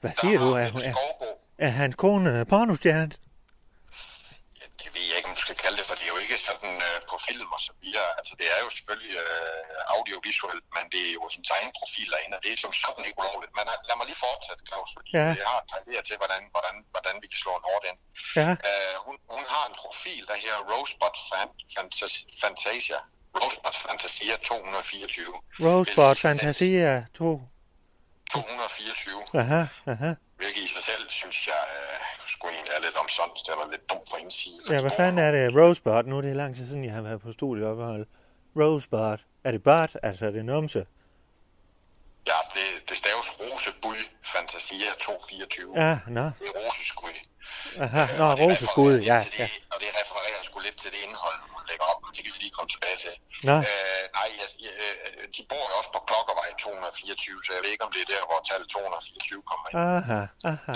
[SPEAKER 2] hvad siger
[SPEAKER 5] der
[SPEAKER 2] du? Er, er,
[SPEAKER 5] Skovbo
[SPEAKER 2] er hans kone øh, pornostjerne?
[SPEAKER 5] det ved jeg ikke, du skal kalde det, for det er jo ikke sådan uh, på film og så videre. Altså det er jo selvfølgelig øh, audiovisuelt, men det er jo hendes egen profil derinde, og det er som sådan ikke ulovligt. Men øh, lad mig lige fortsætte, Claus, fordi
[SPEAKER 2] Ja.
[SPEAKER 5] jeg har et til, hvordan, hvordan, hvordan vi kan slå en hårdt ind.
[SPEAKER 2] Ja,
[SPEAKER 5] Øh, hun, hun har en profil, der her Rosebud Fan, Fantas- Fantasia. Rosebud Fantasia 224.
[SPEAKER 2] Rosebud Fantasia 2.
[SPEAKER 5] 224.
[SPEAKER 2] Aha, aha.
[SPEAKER 5] Hvilket i sig selv, synes jeg, øh, skulle egentlig er lidt omsonst, eller lidt dumt fra hendes side.
[SPEAKER 2] Ja, hvad fanden er det? Rosebud? Nu er det lang tid siden, jeg har været på studieophold. Rosebud. Er det bud? Altså, er det numse?
[SPEAKER 5] Ja, altså det, det staves Rosebud Fantasia 224.
[SPEAKER 2] Ja, nå.
[SPEAKER 5] Det er roseskud.
[SPEAKER 2] Aha, nå,
[SPEAKER 5] det
[SPEAKER 2] roseskud.
[SPEAKER 5] refererer
[SPEAKER 2] Ja,
[SPEAKER 5] til
[SPEAKER 2] ja.
[SPEAKER 5] det, Og det refererer sgu lidt til det indhold, hun lægger op, og det kan vi lige komme tilbage til.
[SPEAKER 2] Nå.
[SPEAKER 5] Øh, nej, jeg, jeg, øh, de bor jo også på Klokkervej 224, så jeg ved ikke, om det er der, hvor tallet 224 kommer ind.
[SPEAKER 2] Aha, aha.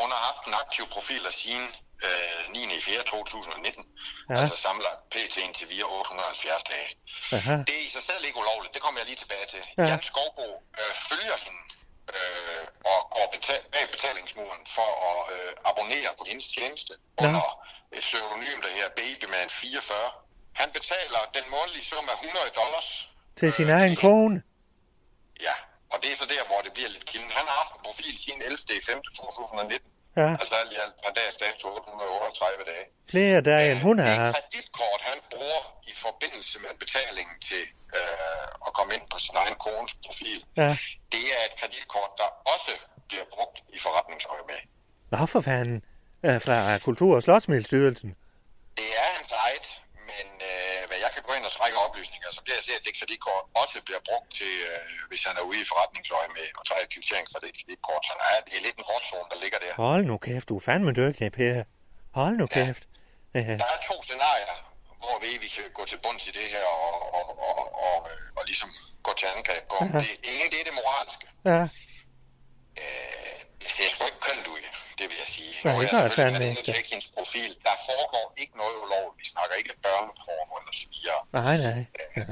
[SPEAKER 5] Hun har haft en aktiv profil af siden øh, 9. i 4. 2019.
[SPEAKER 2] Ja.
[SPEAKER 5] Altså samlet pt. indtil videre 870 dage.
[SPEAKER 2] Aha.
[SPEAKER 5] Det er i sig selv ikke ulovligt, det kommer jeg lige tilbage til.
[SPEAKER 2] Ja.
[SPEAKER 5] Jan Skovbo øh, følger hende øh, og går betal- bag betalingsmuren for at øh, abonnere på hendes tjeneste
[SPEAKER 2] Nå.
[SPEAKER 5] under et pseudonym, der her Babyman 44. Han betaler den månedlige sum af 100 dollars.
[SPEAKER 2] Til sin
[SPEAKER 5] øh,
[SPEAKER 2] egen
[SPEAKER 5] til-
[SPEAKER 2] kone.
[SPEAKER 5] Ja, og det er så der, hvor det bliver lidt kilden. Han har haft en profil siden 11. 5. 2019.
[SPEAKER 2] Ja,
[SPEAKER 5] Altså alt i alt per dags dato 838 dage.
[SPEAKER 2] flere dage end hun har
[SPEAKER 5] Det
[SPEAKER 2] haft.
[SPEAKER 5] kreditkort, han bruger i forbindelse med betalingen til øh, at komme ind på sin egen kones profil,
[SPEAKER 2] Ja.
[SPEAKER 5] det er et kreditkort, der også bliver brugt i forretningsøje med.
[SPEAKER 2] Nå, for fanden. Øh, Fra Kultur- og Slotsmiddelstyrelsen.
[SPEAKER 5] Det er hans eget, men øh, hvad jeg kan gå ind og trække oplysninger, så bliver jeg se, at det kreditkort også bliver brugt til, øh, hvis han er ude i forretningsøje med at trække kvittering for det kreditkort. Så der er, det er lidt en gråzone, der ligger der.
[SPEAKER 2] Hold nu kæft, du er fandme dygtig, Per. Hold nu kæft. Øh,
[SPEAKER 5] Der er to scenarier, hvor vi, vi kan gå til bunds i det her og, og, og, og, og ligesom gå til angreb på. Det, det ene, det er det moralske.
[SPEAKER 2] Ja,
[SPEAKER 5] Øh, det ser sgu ikke kønt ud, det vil jeg sige.
[SPEAKER 2] Nej,
[SPEAKER 5] er
[SPEAKER 2] det gør jeg fandme
[SPEAKER 5] og
[SPEAKER 2] ikke.
[SPEAKER 5] tjekke hendes profil. Der foregår ikke noget ulovligt. Vi snakker ikke børneporno eller så videre.
[SPEAKER 2] nej, nej.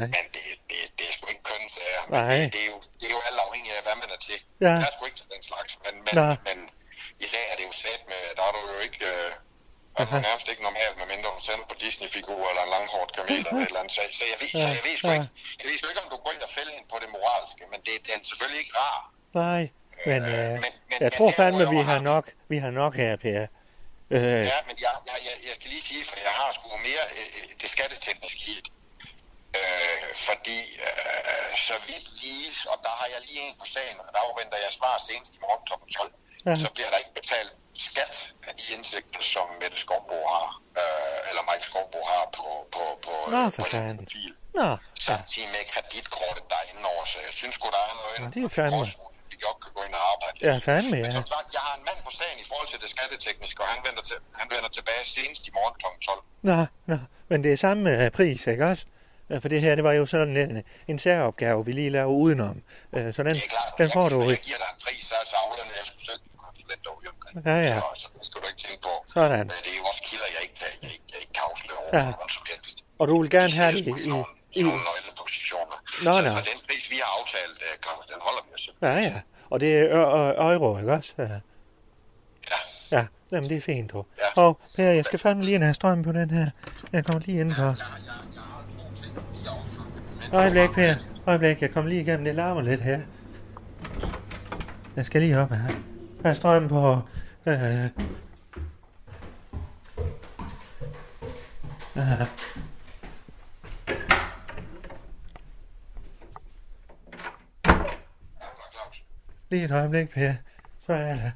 [SPEAKER 2] nej.
[SPEAKER 5] Men det, det, det er sgu ikke kønt.
[SPEAKER 2] Nej.
[SPEAKER 5] Det, det, er jo, det er jo alt afhængigt af, hvad man er til.
[SPEAKER 2] Ja.
[SPEAKER 5] Jeg er sgu ikke til den slags. Men, men,
[SPEAKER 2] Nå.
[SPEAKER 5] men i dag er det jo sat med, der er du jo ikke... Øh, er du nærmest ikke normalt, medmindre du sender på Disney-figur eller en langhårdt kamel eller et eller andet. Så, så, jeg ved, så jeg ved sgu
[SPEAKER 2] Ja.
[SPEAKER 5] ikke, jeg ved sgu ikke, om du går ind og fælder ind på det moralske, men det, det er selvfølgelig ikke rar.
[SPEAKER 2] Nej, men
[SPEAKER 5] Øh,
[SPEAKER 2] øh,
[SPEAKER 5] men- men-
[SPEAKER 2] jeg tror fandme, vi har nok, vi har nok her, Per. Øh,
[SPEAKER 5] Ja, men jeg, jeg, jeg, jeg skal lige sige, for jeg har sgu mere øh, øh, det skattetekniske i. Øh, fordi øh, så vidt lige, og der har jeg lige en på sagen, og der afventer jeg svar senest i morgen kl. 12,
[SPEAKER 2] Ja.
[SPEAKER 5] så bliver der ikke betalt skat af de indsigter, som Mette Skovbo har, øh, eller Mike Skovbo har på, på, på,
[SPEAKER 2] Nå,
[SPEAKER 5] øh, på den profil.
[SPEAKER 2] Nå, ja.
[SPEAKER 5] Samtidig med kreditkortet, der er inde over, så jeg synes sgu, der er noget,
[SPEAKER 2] Nå, det er fandme.
[SPEAKER 5] Vi godt kan gå ind og arbejde
[SPEAKER 2] ja, fandme,
[SPEAKER 5] men
[SPEAKER 2] ja.
[SPEAKER 5] som sagt, jeg har en mand på sagen i forhold til det skattetekniske, og han vender, til, han vender tilbage senest i morgen kl. 12.
[SPEAKER 2] Nå, nå, men det er samme øh, pris, ikke også? Øh, For det her, det var jo sådan en, en særopgave, vi lige laver udenom. Øh, Så den,
[SPEAKER 5] Det er klart,
[SPEAKER 2] den
[SPEAKER 5] jeg,
[SPEAKER 2] får du
[SPEAKER 5] jeg,
[SPEAKER 2] jo
[SPEAKER 5] jeg giver dig en pris, så, så aflønner jeg sgu selv en konsulent derude omkring.
[SPEAKER 2] Ja, ja.
[SPEAKER 5] Så, det skal du ikke tænke på.
[SPEAKER 2] Sådan.
[SPEAKER 5] Men det er jo også kilder, jeg ikke, jeg, ikke- jeg ikke kan afsløre over
[SPEAKER 2] Ja.
[SPEAKER 5] ja. som helst.
[SPEAKER 2] Og du vil gerne have det i...
[SPEAKER 5] i,
[SPEAKER 2] i,
[SPEAKER 5] i nogle nøglepositioner.
[SPEAKER 2] Nå,
[SPEAKER 5] så,
[SPEAKER 2] nå.
[SPEAKER 5] så den pris, vi har aftalt, uh, Claus, den holder vi os
[SPEAKER 2] ja,
[SPEAKER 5] selvfølgelig.
[SPEAKER 2] ja. Og det er euro, ikke også? Ja.
[SPEAKER 5] Ja.
[SPEAKER 2] Ja, jamen det er fint, du.
[SPEAKER 5] Ja.
[SPEAKER 2] Og Per, jeg skal fandme lige have strøm på den her. Jeg kommer lige indenfor. Øjeblik, Per. Øjeblik, jeg kommer lige igennem. Det larmer lidt her. Jeg skal lige op her. Der er strøm på... Øh, øh,
[SPEAKER 5] Claus.
[SPEAKER 2] Lige et øjeblik, Per. Så er det.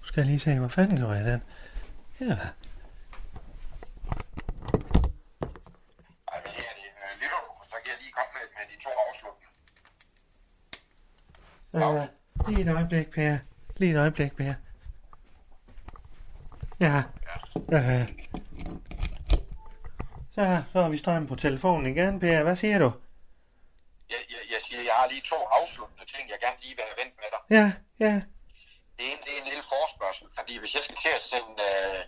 [SPEAKER 2] Nu skal jeg lige se, hvor fanden gør jeg den? Ja.
[SPEAKER 5] Her så kan jeg lige komme med, med de to afslutninger.
[SPEAKER 2] Lige et øjeblik, Per. Lige et øjeblik, Per. Ja. Øh. Så, så har vi strøm på telefonen igen, Per. Hvad siger du?
[SPEAKER 5] Jeg, jeg, jeg siger, jeg har lige to afsluttende ting, jeg gerne lige vil have vendt med dig.
[SPEAKER 2] Ja, ja.
[SPEAKER 5] Det ene, det er en lille forspørgsel, fordi hvis jeg skal til at sende øh,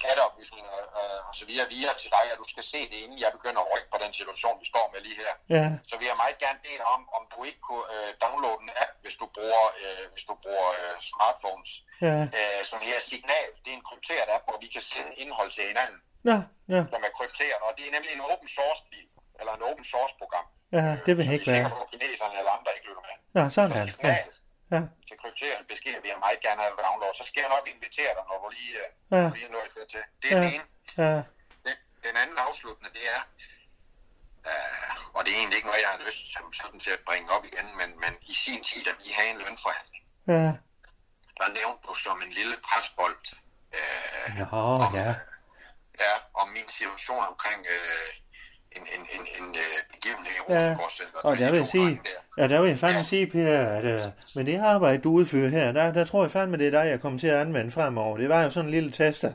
[SPEAKER 5] skatteoplysninger øh, og så videre videre til dig, og du skal se det, inden jeg begynder at rykke på den situation, vi står med lige her,
[SPEAKER 2] Ja,
[SPEAKER 5] så vil jeg meget gerne bede om, om du ikke kunne øh, downloade en app, hvis du bruger, øh, hvis du bruger øh, smartphones,
[SPEAKER 2] Ja.
[SPEAKER 5] øh, som her Signal. Det er en krypteret app, hvor vi kan sende indhold til hinanden,
[SPEAKER 2] Nå, ja,
[SPEAKER 5] som er krypteret. Og det er nemlig en open source eller en open source program.
[SPEAKER 2] Ja, det vil
[SPEAKER 5] som
[SPEAKER 2] ikke
[SPEAKER 5] vi er
[SPEAKER 2] være.
[SPEAKER 5] på, at kineserne eller andre ikke lytter med.
[SPEAKER 2] Nå,
[SPEAKER 5] Så
[SPEAKER 2] sådan. Ja,
[SPEAKER 5] Signal
[SPEAKER 2] ja,
[SPEAKER 5] til krypteret beskeder vil jeg meget gerne have download. Så skal jeg nok invitere dig, når du lige, øh,
[SPEAKER 2] Ja.
[SPEAKER 5] når du lige er dertil. Det er
[SPEAKER 2] Ja.
[SPEAKER 5] den ene.
[SPEAKER 2] ja,
[SPEAKER 5] Den, den anden afsluttende, det er, øh, og det er egentlig ikke noget, jeg har lyst som sådan til at bringe op igen, men, men i sin tid, da vi havde en lønforhandling,
[SPEAKER 2] ja.
[SPEAKER 5] der nævnte du som en lille presbold, øh,
[SPEAKER 2] Nå, ja.
[SPEAKER 5] ja, om min situation omkring øh, en, en, en, en øh, begivenhed i
[SPEAKER 2] Ja,
[SPEAKER 5] Rosengårdscenteret.
[SPEAKER 2] og der
[SPEAKER 5] de
[SPEAKER 2] vil jeg sige,
[SPEAKER 5] der.
[SPEAKER 2] ja, der vil jeg fandme sige, Per, at uh, med det arbejde, du udfører her, der, der tror jeg fandme, det er dig, jeg kommer til at anvende fremover. Det var jo sådan en lille tester,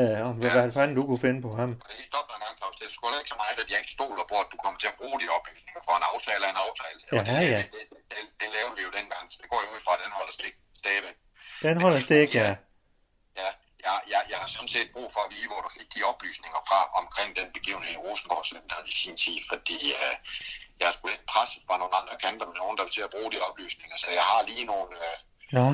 [SPEAKER 2] uh, om hvad, hvad fanden du kunne finde på ham.
[SPEAKER 5] Lige stoppe dig en gang, Claus. Det er sgu da ikke så meget, at jeg ikke stoler på, at du kommer til at bruge de oplysninger for en aftale af en aftale.
[SPEAKER 2] Ja,
[SPEAKER 5] Og det,
[SPEAKER 2] ja.
[SPEAKER 5] Det, det, det, det, lavede vi jo dengang, så det går jo ud fra, at den holder stik stadigvæk.
[SPEAKER 2] Den holder stik, ja.
[SPEAKER 5] Ja, jeg, jeg, jeg har sådan set brug for at vide, hvor du fik de oplysninger fra omkring den begivenhed i Rosengård Center i sin tid, fordi øh, jeg er sgu lidt presset fra nogle andre kanter med nogen, der vil til at bruge de oplysninger, så jeg har lige nogle, øh,
[SPEAKER 2] Nå,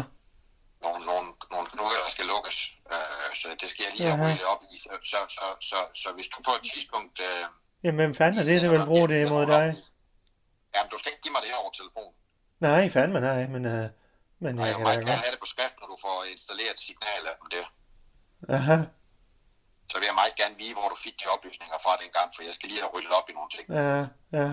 [SPEAKER 5] nogle, nogle, nogle knuder, der skal lukkes, øh, så det skal jeg lige have
[SPEAKER 2] Jaha.
[SPEAKER 5] ryddet op i. Så, så, så, så, så hvis du på et tidspunkt... Øh,
[SPEAKER 2] jamen hvem fanden er det, der vil bruge det imod dig?
[SPEAKER 5] Jamen, du skal ikke give mig det her over telefon.
[SPEAKER 2] Nej, fandme nej, men, uh, men jeg
[SPEAKER 5] jeg
[SPEAKER 2] kan
[SPEAKER 5] må
[SPEAKER 2] da godt.
[SPEAKER 5] have det på skrift, når du får installeret et signal af dem der.
[SPEAKER 2] Aha,
[SPEAKER 5] Så vil jeg meget gerne vide, hvor du fik de oplysninger fra dengang, for jeg skal lige have ryddet op i nogle ting.
[SPEAKER 2] ja, ja.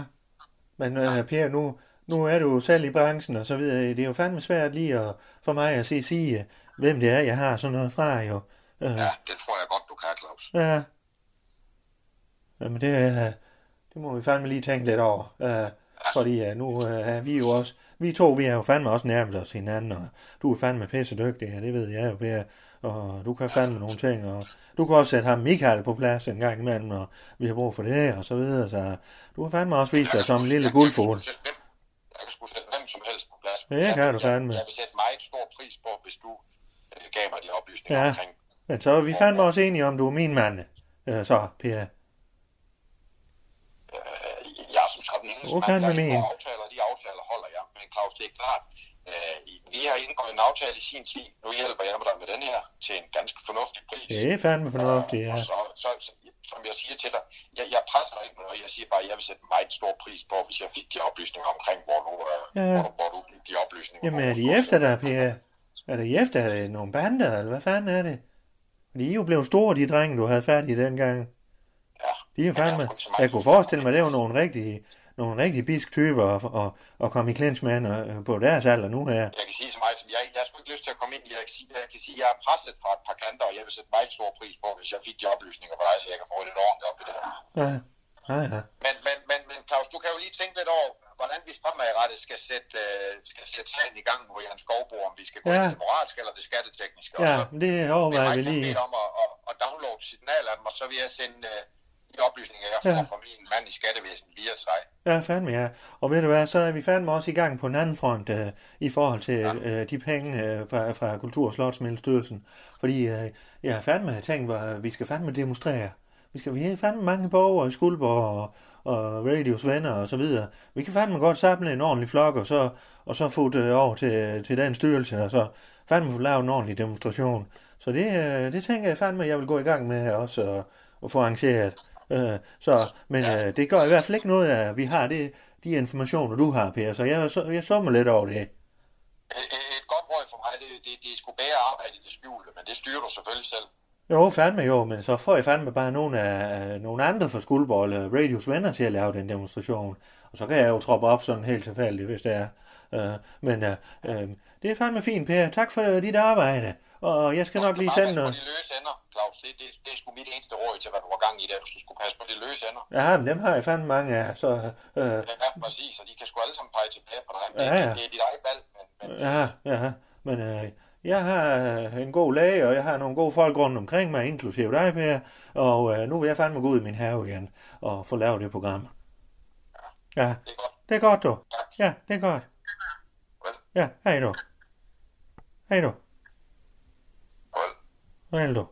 [SPEAKER 2] Men uh, Per, nu, nu er du selv i branchen og så videre. Det er jo fandme svært lige at, for mig at se, sige, øh, hvem det er, jeg har sådan noget fra jo. Uh,
[SPEAKER 5] Ja, det tror jeg godt, du kan, Claus.
[SPEAKER 2] Ja. Jamen det, øh, det må vi fandme lige tænke lidt over. Uh, fordi uh, nu uh, er vi jo også, vi to, vi er jo fandme også nærmet os hinanden, og du er fandme pisse dygtig, og det ved jeg jo, Per. Og du kan fandme nogle ting, og du kan også sætte ham Michael på plads en gang imellem, og vi har brug for det, og så videre. Så du har fandme også vist dig som en lille guldfugl.
[SPEAKER 5] Jeg kan sgu sætte hvem- Jeg som helst på plads.
[SPEAKER 2] Ja, det kan
[SPEAKER 5] Jeg-
[SPEAKER 2] du
[SPEAKER 5] jeg-
[SPEAKER 2] fandme.
[SPEAKER 5] Jeg vil sætte meget stor pris på, hvis du øh, gav mig de oplysninger
[SPEAKER 2] Ja.
[SPEAKER 5] omkring.
[SPEAKER 2] Men så er vi fandme også enige om, du er min mand. Uh, så, Per.
[SPEAKER 5] Øh, jeg er som sådan ingen
[SPEAKER 2] Hvor fanden er
[SPEAKER 5] jeg
[SPEAKER 2] min?
[SPEAKER 5] indgår aftaler, de aftaler holder jeg. Men Claus, det er klart, øh, vi har indgået en aftale i sin tid. Nu hjælper jeg dig med den her til en ganske fornuftig pris.
[SPEAKER 2] Det er fandme fornuftigt, ja.
[SPEAKER 5] Og så, så, så, som jeg siger til dig, jeg, jeg presser dig ikke noget. Jeg siger bare, at jeg vil sætte meget stor pris på, hvis jeg fik de oplysninger omkring, hvor du, øh,
[SPEAKER 2] Ja.
[SPEAKER 5] hvor, hvor du fik de oplysninger.
[SPEAKER 2] Jamen er de efter dig, Per? Er de efter nogle bander, eller hvad fanden er det? De er jo blevet store, de drenge, du havde i dengang.
[SPEAKER 5] Ja.
[SPEAKER 2] De er fandme...
[SPEAKER 5] jeg
[SPEAKER 2] kunne forestille mig, det jo nogle rigtige, nogle rigtig bisk typer at, at, at komme i clinch med øh, på deres alder nu her.
[SPEAKER 5] Jeg kan sige så meget som, jeg, jeg har sgu ikke lyst til at komme ind i, jeg kan sige, jeg kan sige, jeg er presset fra et par kanter, og jeg vil sætte meget stor pris på, hvis jeg fik de oplysninger fra dig, så jeg kan få det ordentligt op i det her.
[SPEAKER 2] Ja, ja, ja.
[SPEAKER 5] Men, men, men, men Claus, du kan jo lige tænke lidt over, hvordan vi fremadrettet skal sætte, øh, skal sætte sagen i gang mod Jan Skovbo, om vi skal gå
[SPEAKER 2] Ja.
[SPEAKER 5] ind i det moralske eller det skattetekniske.
[SPEAKER 2] Ja,
[SPEAKER 5] og så
[SPEAKER 2] det overvejer vi lige.
[SPEAKER 5] om at, at, at downloade signal af dem, og så vil jeg sende øh, de oplysninger, jeg får
[SPEAKER 2] Ja.
[SPEAKER 5] fra min mand i skattevæsen via sig.
[SPEAKER 2] Ja, fandme ja. Og ved du hvad, så er vi fandme også i gang på en anden front øh, i forhold til øh, de penge øh, fra, fra Kultur- og Slotsmiddelstyrelsen. Fordi øh, jeg har fandme tænkt, at vi skal fandme demonstrere. Vi skal vi har fandme mange borgere i Skuldborg og, og Radios venner og så videre. Vi kan fandme godt samle en ordentlig flok, og så, og så få det over til, til den styrelse, og så fandme få lavet en ordentlig demonstration. Så det, øh, det tænker jeg fandme, jeg vil gå i gang med også, og, og få arrangeret. Øh, så, men øh, det gør i hvert fald ikke noget, at vi har det, de informationer, du har, Per. Så jeg, så, jeg summer lidt over det.
[SPEAKER 5] Et, et- et godt råd for mig, det, det, det er sgu bedre arbejde i det skjulte, men det styrer du selvfølgelig selv.
[SPEAKER 2] Jo, fandme jo, men så får jeg fandme bare nogle, af, nogle andre fra Skuldborg eller Radios venner til at lave den demonstration. Og så kan jeg jo troppe op sådan helt tilfældigt, hvis det er. Øh, men øh, øh, det er fandme fint, Per. Tak for øh, dit arbejde. Og jeg skal nok lige sende noget.
[SPEAKER 5] de løse ender, Claus. Det, det, det er sgu mit eneste råd til, hvad du var gang i der. Du sgu passe på de løse ender.
[SPEAKER 2] Ja, men dem har jeg fandme mange af. Så, øh,
[SPEAKER 5] Ja, præcis, og de kan sgu alle sammen pege tilbage på dig. Det,
[SPEAKER 2] Ja, ja.
[SPEAKER 5] det, det er dit eget valg, men, men
[SPEAKER 2] Ja, ja, men øh, jeg har øh, en god læge, og jeg har nogle gode folk rundt omkring mig, inklusive dig, Per, og øh, nu vil jeg fandme gå ud i min have igen og få lavet det program. Ja,
[SPEAKER 5] det er godt.
[SPEAKER 2] det er godt, du.
[SPEAKER 5] Tak.
[SPEAKER 2] Ja, det er godt. Ja, hej du. Hej
[SPEAKER 5] då.
[SPEAKER 2] Hej då.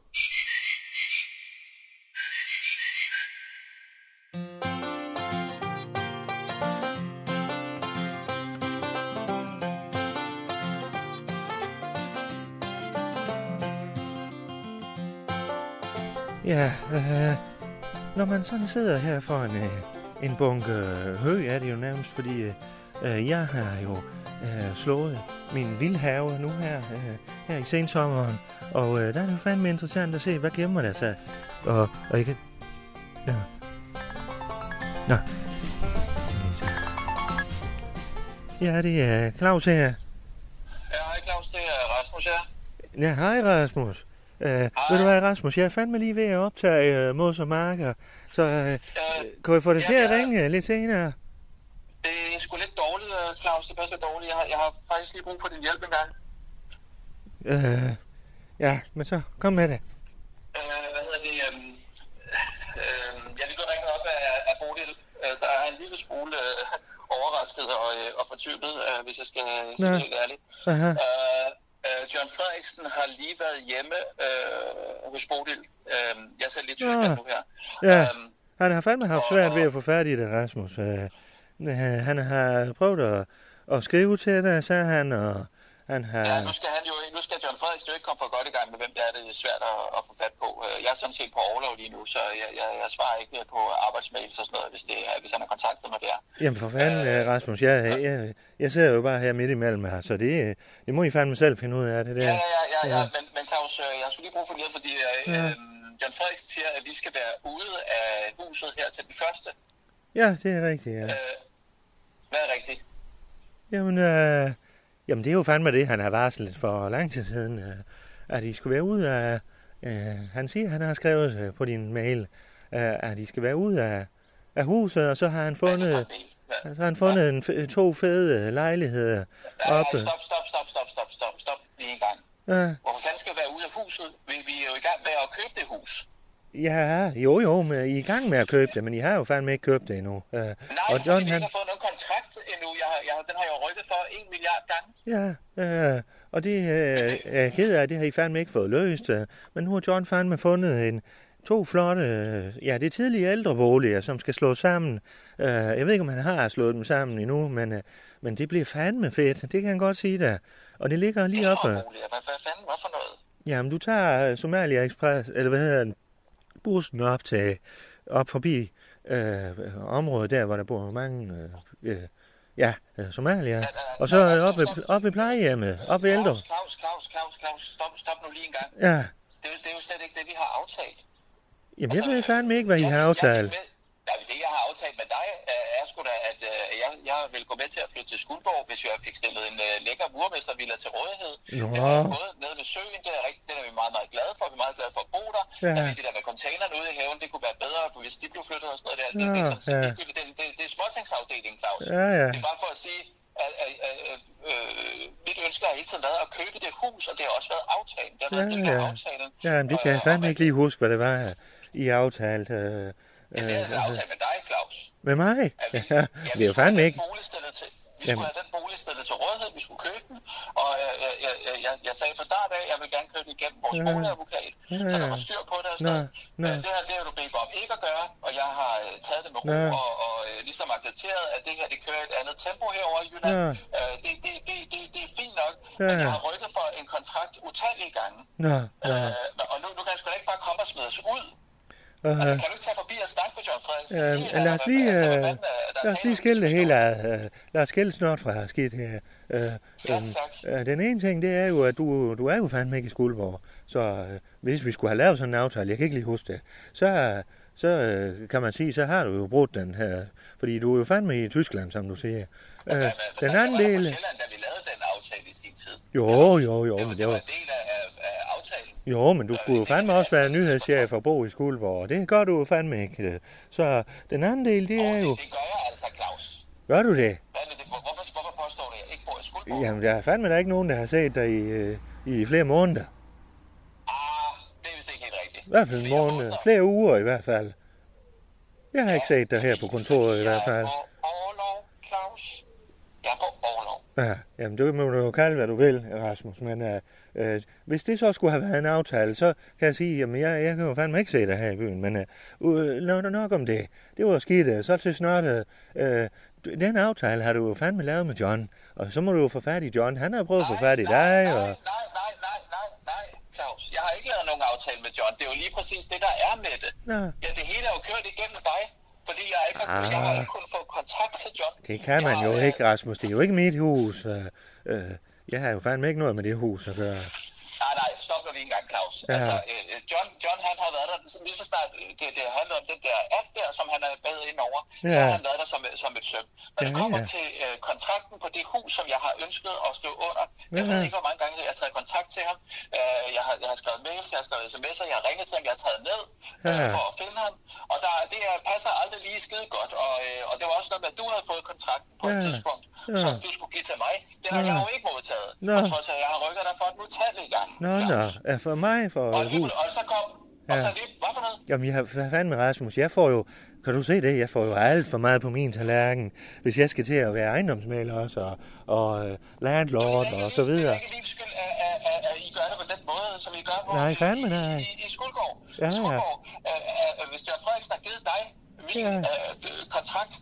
[SPEAKER 2] Ja, øh, når man sådan sidder her for en, øh, en bunke øh, hø, er det jo nærmest, fordi øh, øh jeg har jo øh, slået min vildhave nu her, øh, her i sensommeren. Og øh, der er det jo fandme interessant at se, hvad gemmer der sig. Og, og kan... Ja. Nå. Ja, det er Claus her.
[SPEAKER 6] Ja, hej Claus, det er Rasmus her.
[SPEAKER 2] Ja, hej Rasmus. Uh, ved du hvad, Rasmus, jeg er fandme lige ved at optage uh, Mos og Marker, så uh,
[SPEAKER 6] Ja,
[SPEAKER 2] kan vi få det
[SPEAKER 6] ja,
[SPEAKER 2] til at
[SPEAKER 6] ja.
[SPEAKER 2] ringe lidt senere?
[SPEAKER 6] det er sgu lidt dårligt, øh, passer dårligt. Jeg har, jeg har faktisk lige brug for din hjælp en gang.
[SPEAKER 2] Uh, ja, men så kom med det.
[SPEAKER 6] Øh, hvad hedder det? øhm, øh, jeg er blevet ringet op af, af Bodil. Øh, der er en lille smule øh, overrasket og, øh, og fortvivlet, øh, hvis jeg skal sige helt ærligt. Øh, øh, John Frederiksen har lige været hjemme øh, hos Bodil. Øh, jeg er selv lidt tysk
[SPEAKER 2] Nå.
[SPEAKER 6] nu her.
[SPEAKER 2] Ja.
[SPEAKER 6] Øhm,
[SPEAKER 2] Han har fandme haft svært ved at få i det, Rasmus. Uh, han har prøvet at, at skrive til dig, sagde han, og han har...
[SPEAKER 6] Ja, nu skal, han jo, nu skal John Frederiksen jo ikke komme for godt i gang med, hvem det er, det er svært at, at få fat på. Øh, Jeg er sådan set på overlov lige nu, så jeg, jeg, jeg svarer ikke på arbejdsmails og sådan noget, hvis, det er, hvis han har kontaktet mig der.
[SPEAKER 2] Jamen for fanden, øh, Rasmus, jeg, jeg, jeg sidder jo bare her midt imellem her, så det, det må I fandme selv finde ud af, det der.
[SPEAKER 6] Ja, ja, ja, ja, ja. Men, men Claus, øh, jeg skulle lige bruge for lidt, fordi øh,
[SPEAKER 2] Ja.
[SPEAKER 6] øh, John Frederiksen siger, at vi skal være ude af huset her til den første.
[SPEAKER 2] Ja, det er rigtigt, ja.
[SPEAKER 6] Øh, hvad er rigtigt?
[SPEAKER 2] Jamen, øh, jamen, det er jo fandme det, han har varslet for lang tid siden, øh, at I skulle være ude af... Øh, han siger, han har skrevet øh, på din mail, øh, at I skal være ude af, af huset, og så har han fundet, så har han fundet en, f- to fede øh, lejligheder oppe.
[SPEAKER 6] stop, stop, stop, stop, stop, stop, stop lige en gang.
[SPEAKER 2] Ja,
[SPEAKER 6] Hvorfor fanden skal vi være ude af huset? Vi, vi er jo i gang med at købe det hus.
[SPEAKER 2] Ja, jo jo, men I er i gang med at købe det, men I har jo fandme ikke købt det endnu. Øh,
[SPEAKER 6] Nej,
[SPEAKER 2] og John, han,
[SPEAKER 6] ikke har fået nogen kontrakt endnu. Jeg, har, jeg, den har jeg jo rykket for en milliard gange.
[SPEAKER 2] Ja, øh, og det øh, er ked af, det har I fandme ikke fået løst. Øh, men nu har John fandme fundet en, to flotte, øh, ja, det er tidlige ældreboliger, som skal slås sammen. Øh, jeg ved ikke, om han har slået dem sammen endnu, men, øh, men det bliver fandme fedt, det kan han godt sige der. Og det ligger lige oppe.
[SPEAKER 6] Ældreboliger. Hvad, hvad fanden? Hvad for noget?
[SPEAKER 2] Jamen, du tager øh, Somalia Express, eller hvad hedder den, bussen op til, op forbi øh, området der, hvor der bor mange, øh, øh, ja, øh, Somalia. Og så op, ved, op ved plejehjemmet, op ved ældre.
[SPEAKER 6] Claus, Claus, Claus, Claus, Claus. Stop, stop nu lige en gang.
[SPEAKER 2] Ja,
[SPEAKER 6] Det er, jo, det er jo slet ikke det, vi har aftalt.
[SPEAKER 2] jamen jeg ved fandme ikke, hvad I har aftalt.
[SPEAKER 6] Jeg, ja, det, jeg har aftalt med dig, øh, er sgu da, at øh, jeg, jeg vil gå med til at flytte til Skuldborg, hvis jeg fik stillet en øh, lækker murmestervilla til rådighed. Det har jeg fået nede ved søen, det er, rigtig, det er vi meget, meget glade for. Vi er meget glade for at bo der.
[SPEAKER 2] Ja.
[SPEAKER 6] Ja. Men det der med containerne ude i haven, det kunne være bedre, hvis de blev flyttet og sådan noget der. Det, det,
[SPEAKER 2] Ja,
[SPEAKER 6] er sådan,
[SPEAKER 2] ja.
[SPEAKER 6] ja. det, det, det, det er småtingsafdelingen, Claus.
[SPEAKER 2] Ja, ja.
[SPEAKER 6] Det er bare for at sige, at, at, at, at øh, mit ønske har hele tiden været at købe det hus, og det har også været aftalen. Det har været
[SPEAKER 2] Ja, ja.
[SPEAKER 6] aftalen.
[SPEAKER 2] Ja, men det kan jeg fandme ikke lige huske, hvad det var, I aftalte. Øh,
[SPEAKER 6] Ja, det er
[SPEAKER 2] øh,
[SPEAKER 6] aftalt med dig, Claus.
[SPEAKER 2] med mig?
[SPEAKER 6] At vi,
[SPEAKER 2] Ja,
[SPEAKER 6] vi
[SPEAKER 2] det er jo
[SPEAKER 6] skulle
[SPEAKER 2] fandme
[SPEAKER 6] have
[SPEAKER 2] ikke.
[SPEAKER 6] Den til, vi
[SPEAKER 2] Jamen.
[SPEAKER 6] skulle have den bolig stillet til rådighed, vi skulle købe den, og jeg, jeg, jeg, jeg, jeg sagde fra start af, at jeg vil gerne købe det igennem vores
[SPEAKER 2] Ja.
[SPEAKER 6] boligadvokat,
[SPEAKER 2] Ja,
[SPEAKER 6] så der
[SPEAKER 2] ja.
[SPEAKER 6] var styr på det og
[SPEAKER 2] Nå,
[SPEAKER 6] sådan noget.
[SPEAKER 2] nå.
[SPEAKER 6] Øh, Det her, det har du bedt om ikke at gøre, og jeg har øh, taget det med ro,
[SPEAKER 2] Nå.
[SPEAKER 6] og, og øh, ligesom accepteret, at det her, det kører et andet tempo herover i Jylland.
[SPEAKER 2] Nå.
[SPEAKER 6] Øh, det, det, det, det, det er fint nok,
[SPEAKER 2] Ja,
[SPEAKER 6] men
[SPEAKER 2] ja.
[SPEAKER 6] jeg har rykket for en kontrakt utallige gange.
[SPEAKER 2] Nå, ja.
[SPEAKER 6] Øh, og nu, nu kan jeg sgu da ikke bare komme og smide os ud.
[SPEAKER 2] Uh,
[SPEAKER 6] Altså, kan du ikke tage forbi og snakke med John Frederiksen?
[SPEAKER 2] Øh,
[SPEAKER 6] Sige, at
[SPEAKER 2] lad os lige, øh,
[SPEAKER 6] er
[SPEAKER 2] lad os lige skille det hele ad. Øh, Lad os skille snart fra skidt her. Øh,
[SPEAKER 6] Ja, tak.
[SPEAKER 2] øh, den ene ting, det er jo, at du, du er jo fandme ikke i Skuldborg. Så øh, hvis vi skulle have lavet sådan en aftale, jeg kan ikke lige huske det, så, så øh, kan man sige, så har du jo brudt den her. Fordi du er jo fandme i Tyskland, som du siger. Øh,
[SPEAKER 6] Men, men,
[SPEAKER 2] den
[SPEAKER 6] så
[SPEAKER 2] anden del...
[SPEAKER 6] på Sjælland, da vi lavede den aftale i sin tid.
[SPEAKER 2] Jo, jo, jo,
[SPEAKER 6] Det var,
[SPEAKER 2] men det
[SPEAKER 6] det var en del af, af, af aftalen.
[SPEAKER 2] Jo, men du skulle jo fandme også være nyhedschef og bo i Skuldborg, og det gør du jo fandme ikke. Så den anden del, det er jo...
[SPEAKER 6] det, det gør jeg altså, Claus.
[SPEAKER 2] Gør du det?
[SPEAKER 6] Er det, hvorfor, hvorfor påstår du, at jeg ikke bor i Skuldborg?
[SPEAKER 2] Jamen, der er fandme der ikke nogen, der har set dig i, øh, i flere måneder.
[SPEAKER 6] Ah, det er vist ikke helt rigtigt.
[SPEAKER 2] I hvert fald en
[SPEAKER 6] Flere
[SPEAKER 2] måned.
[SPEAKER 6] måneder.
[SPEAKER 2] Flere uger i hvert fald. Jeg har ikke set dig her på kontoret i hvert fald.
[SPEAKER 6] Jeg er på overlov, Claus. Jeg er på overlov.
[SPEAKER 2] Ja, jamen det må du jo kalde, hvad du vil, Rasmus. Men øh, øh, hvis det så skulle have været en aftale, så kan jeg sige, jamen jeg, jeg kan jo fandme ikke se dig her i byen. Men øh, nok, nok om det. Det var skidt. øh, Så til snart, øh, øh, den aftale har du jo fandme lavet med John. Og så må du jo få fat i John. Han har prøvet at få fat i dig.
[SPEAKER 6] Nej,
[SPEAKER 2] Og...
[SPEAKER 6] nej, nej, nej, nej, nej, Claus. Jeg har ikke lavet nogen aftale med John. Det er jo lige præcis det, der er med det.
[SPEAKER 2] Nå,
[SPEAKER 6] Ja, det hele er jo kørt igennem dig, fordi jeg ikke har,
[SPEAKER 2] Ah.
[SPEAKER 6] jeg har ikke kunnet få kontakt til John.
[SPEAKER 2] det kan man
[SPEAKER 6] Jeg
[SPEAKER 2] jo
[SPEAKER 6] har, øh,
[SPEAKER 2] ikke, Rasmus. Det er jo ikke mit hus. Øh, øh, jeg har jo fandme ikke noget med det hus at gøre.
[SPEAKER 6] Nej, nej, stop nu lige en gang, Claus.
[SPEAKER 2] Ja.
[SPEAKER 6] Altså, øh, John, John, han har været der, lige så snart øh, det, det handler om den der app der, som han er med ind over, ja. så
[SPEAKER 2] Ja.
[SPEAKER 6] har han været der som, som et søm. Når det
[SPEAKER 2] Ja,
[SPEAKER 6] kommer
[SPEAKER 2] ja.
[SPEAKER 6] til øh, kontrakten på det hus, som jeg har ønsket at skrive under, jeg
[SPEAKER 2] Ja.
[SPEAKER 6] ved ikke, hvor mange gange jeg har taget kontakt til ham. Øh, jeg, har, jeg har skrevet mails, jeg har skrevet sms'er, jeg har ringet til ham, jeg har taget ned øh,
[SPEAKER 2] Ja.
[SPEAKER 6] for at finde ham. Og der, det er, passer aldrig lige skide godt. Og, øh, og det var også noget med, at du havde fået kontrakten på et
[SPEAKER 2] Ja.
[SPEAKER 6] tidspunkt,
[SPEAKER 2] Ja.
[SPEAKER 6] som du skulle give til mig. Den har
[SPEAKER 2] Ja.
[SPEAKER 6] jeg jo ikke modtaget.
[SPEAKER 2] Nå.
[SPEAKER 6] På trods af, at jeg har rykket dig for den utallige gang.
[SPEAKER 2] Nå, nå. Er for mig for
[SPEAKER 6] Og,
[SPEAKER 2] hus.
[SPEAKER 6] og så kom, og så
[SPEAKER 2] Ja.
[SPEAKER 6] lige, hvad for noget?
[SPEAKER 2] Jamen, jeg har hvad fanden med Rasmus. Jeg får jo, kan du se det? Jeg får jo alt for meget på min tallerken, hvis jeg skal til at være ejendomsmaler også, og, og øh, landlord og så
[SPEAKER 6] Det
[SPEAKER 2] videre.
[SPEAKER 6] er ikke din skyld, at, at, at, at I gør det på den måde, som I gør på
[SPEAKER 2] Nej,
[SPEAKER 6] i-
[SPEAKER 2] fandme
[SPEAKER 6] i,
[SPEAKER 2] nej.
[SPEAKER 6] I, i Skuldborg.
[SPEAKER 2] Ja,
[SPEAKER 6] I
[SPEAKER 2] ja.
[SPEAKER 6] Øh, øh, hvis Jørgen Frederiksen har givet dig min
[SPEAKER 2] Ja.
[SPEAKER 6] øh, kontrakt,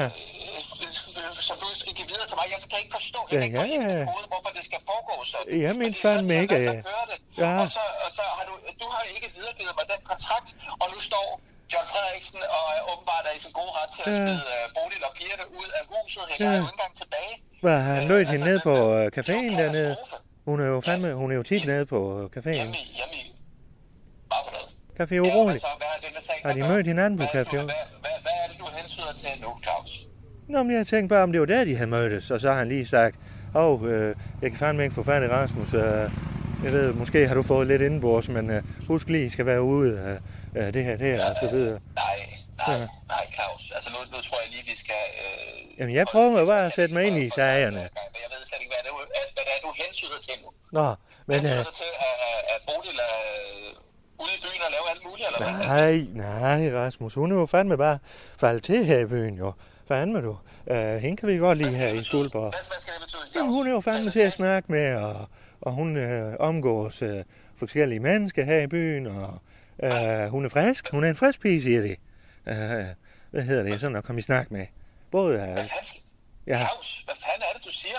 [SPEAKER 2] Ja.
[SPEAKER 6] øh, som du skal give videre til mig. Jeg kan ikke forstå, jeg
[SPEAKER 2] Ja,
[SPEAKER 6] kan ikke
[SPEAKER 2] ja, ja.
[SPEAKER 6] mit hoved, hvorfor det skal foregå sådan.
[SPEAKER 2] Jeg
[SPEAKER 6] er sådan,
[SPEAKER 2] fandme
[SPEAKER 6] jeg
[SPEAKER 2] ikke, øh,
[SPEAKER 6] gøre det.
[SPEAKER 2] ja.
[SPEAKER 6] Og så, og så har du, du har ikke videregivet mig den kontrakt, og nu står John Frederiksen og er åbenbart er i sin gode ret til at
[SPEAKER 2] Ja.
[SPEAKER 6] smide uh, Bodil og pigerne ud af huset. Hænger
[SPEAKER 2] Ja.
[SPEAKER 6] ja. jo ikke engang tilbage.
[SPEAKER 2] Hvad, har han lød hende ned på øh,
[SPEAKER 6] er
[SPEAKER 2] caféen dernede? Hun er jo fandme, hun er jo tit nede på øh, caféen.
[SPEAKER 6] Hjemme i. Hvad for noget?
[SPEAKER 2] Café
[SPEAKER 6] Ja,
[SPEAKER 2] Urolig.
[SPEAKER 6] er?
[SPEAKER 2] Har de mødt hinanden på
[SPEAKER 6] Hvad hensyder til Claus?
[SPEAKER 2] Nå, men jeg tænkte bare, om det var der, de havde mødtes. Og så har han lige sagt, åh, oh, øh, jeg kan fandme ikke få fat i Rasmus. Øh, jeg ved, måske har du fået lidt indenbords, men øh, husk lige, I skal være ude af øh, det her, det her, og så videre.
[SPEAKER 6] Nej, nej,
[SPEAKER 2] Ja.
[SPEAKER 6] nej, Claus. Altså, nu, nu tror jeg lige, vi skal... Øh,
[SPEAKER 2] Jamen, jeg prøver bare at sætte mig ind i sagerne.
[SPEAKER 6] Men jeg ved slet ikke, hvad det, er, hvad det er, du hensyder til nu.
[SPEAKER 2] Nå, men
[SPEAKER 6] Hensyder
[SPEAKER 2] øh,
[SPEAKER 6] til, at- at Bodil er øh, ude i byen og eller hvad?
[SPEAKER 2] nej, nej, Rasmus, hun er jo fandme bare faldet til her i byen, jo. Fandme du. Øh, hende kan vi godt lide her i Skuldborg.
[SPEAKER 6] Hvad, hvad skal det betyde,
[SPEAKER 2] hun er jo fandme til at snakke med, og, og hun øh, omgås øh, forskellige mennesker her i byen, og øh, hun er frisk. Hun er en frisk pige, siger de. Øh, hvad hedder det, sådan at komme i snak med. Både, øh,
[SPEAKER 6] Hvad fanden?
[SPEAKER 2] ja,
[SPEAKER 6] Claus, hvad fanden er det, du siger?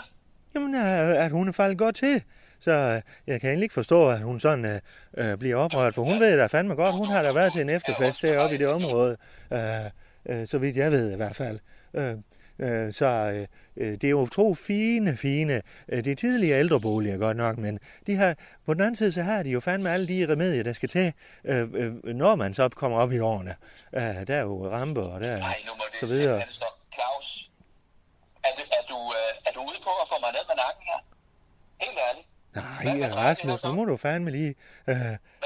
[SPEAKER 2] jamen, øh, at hun er faldet godt til. Så øh, jeg kan egentlig ikke forstå, at hun sådan øh, øh, bliver oprørt, for hun ved da fandme godt, hun har da været til en efterfest deroppe i det område, øh, øh, så vidt jeg ved i hvert fald. Øh, øh, så øh, øh, det er jo to fine, fine, øh, det er tidligere ældreboliger godt nok, men de har, på den anden side, så har de jo fandme alle de remedier, der skal til, øh, øh, når man så kommer op i årene. Øh, der er jo rampe, og der er
[SPEAKER 6] Nej, nu må det
[SPEAKER 2] så videre.
[SPEAKER 6] Claus, er du, er, du, er du ude på at få mig ned med nakken her? Helt ærligt.
[SPEAKER 2] Nej, Rasmus, nu må du fandme lige... Øh,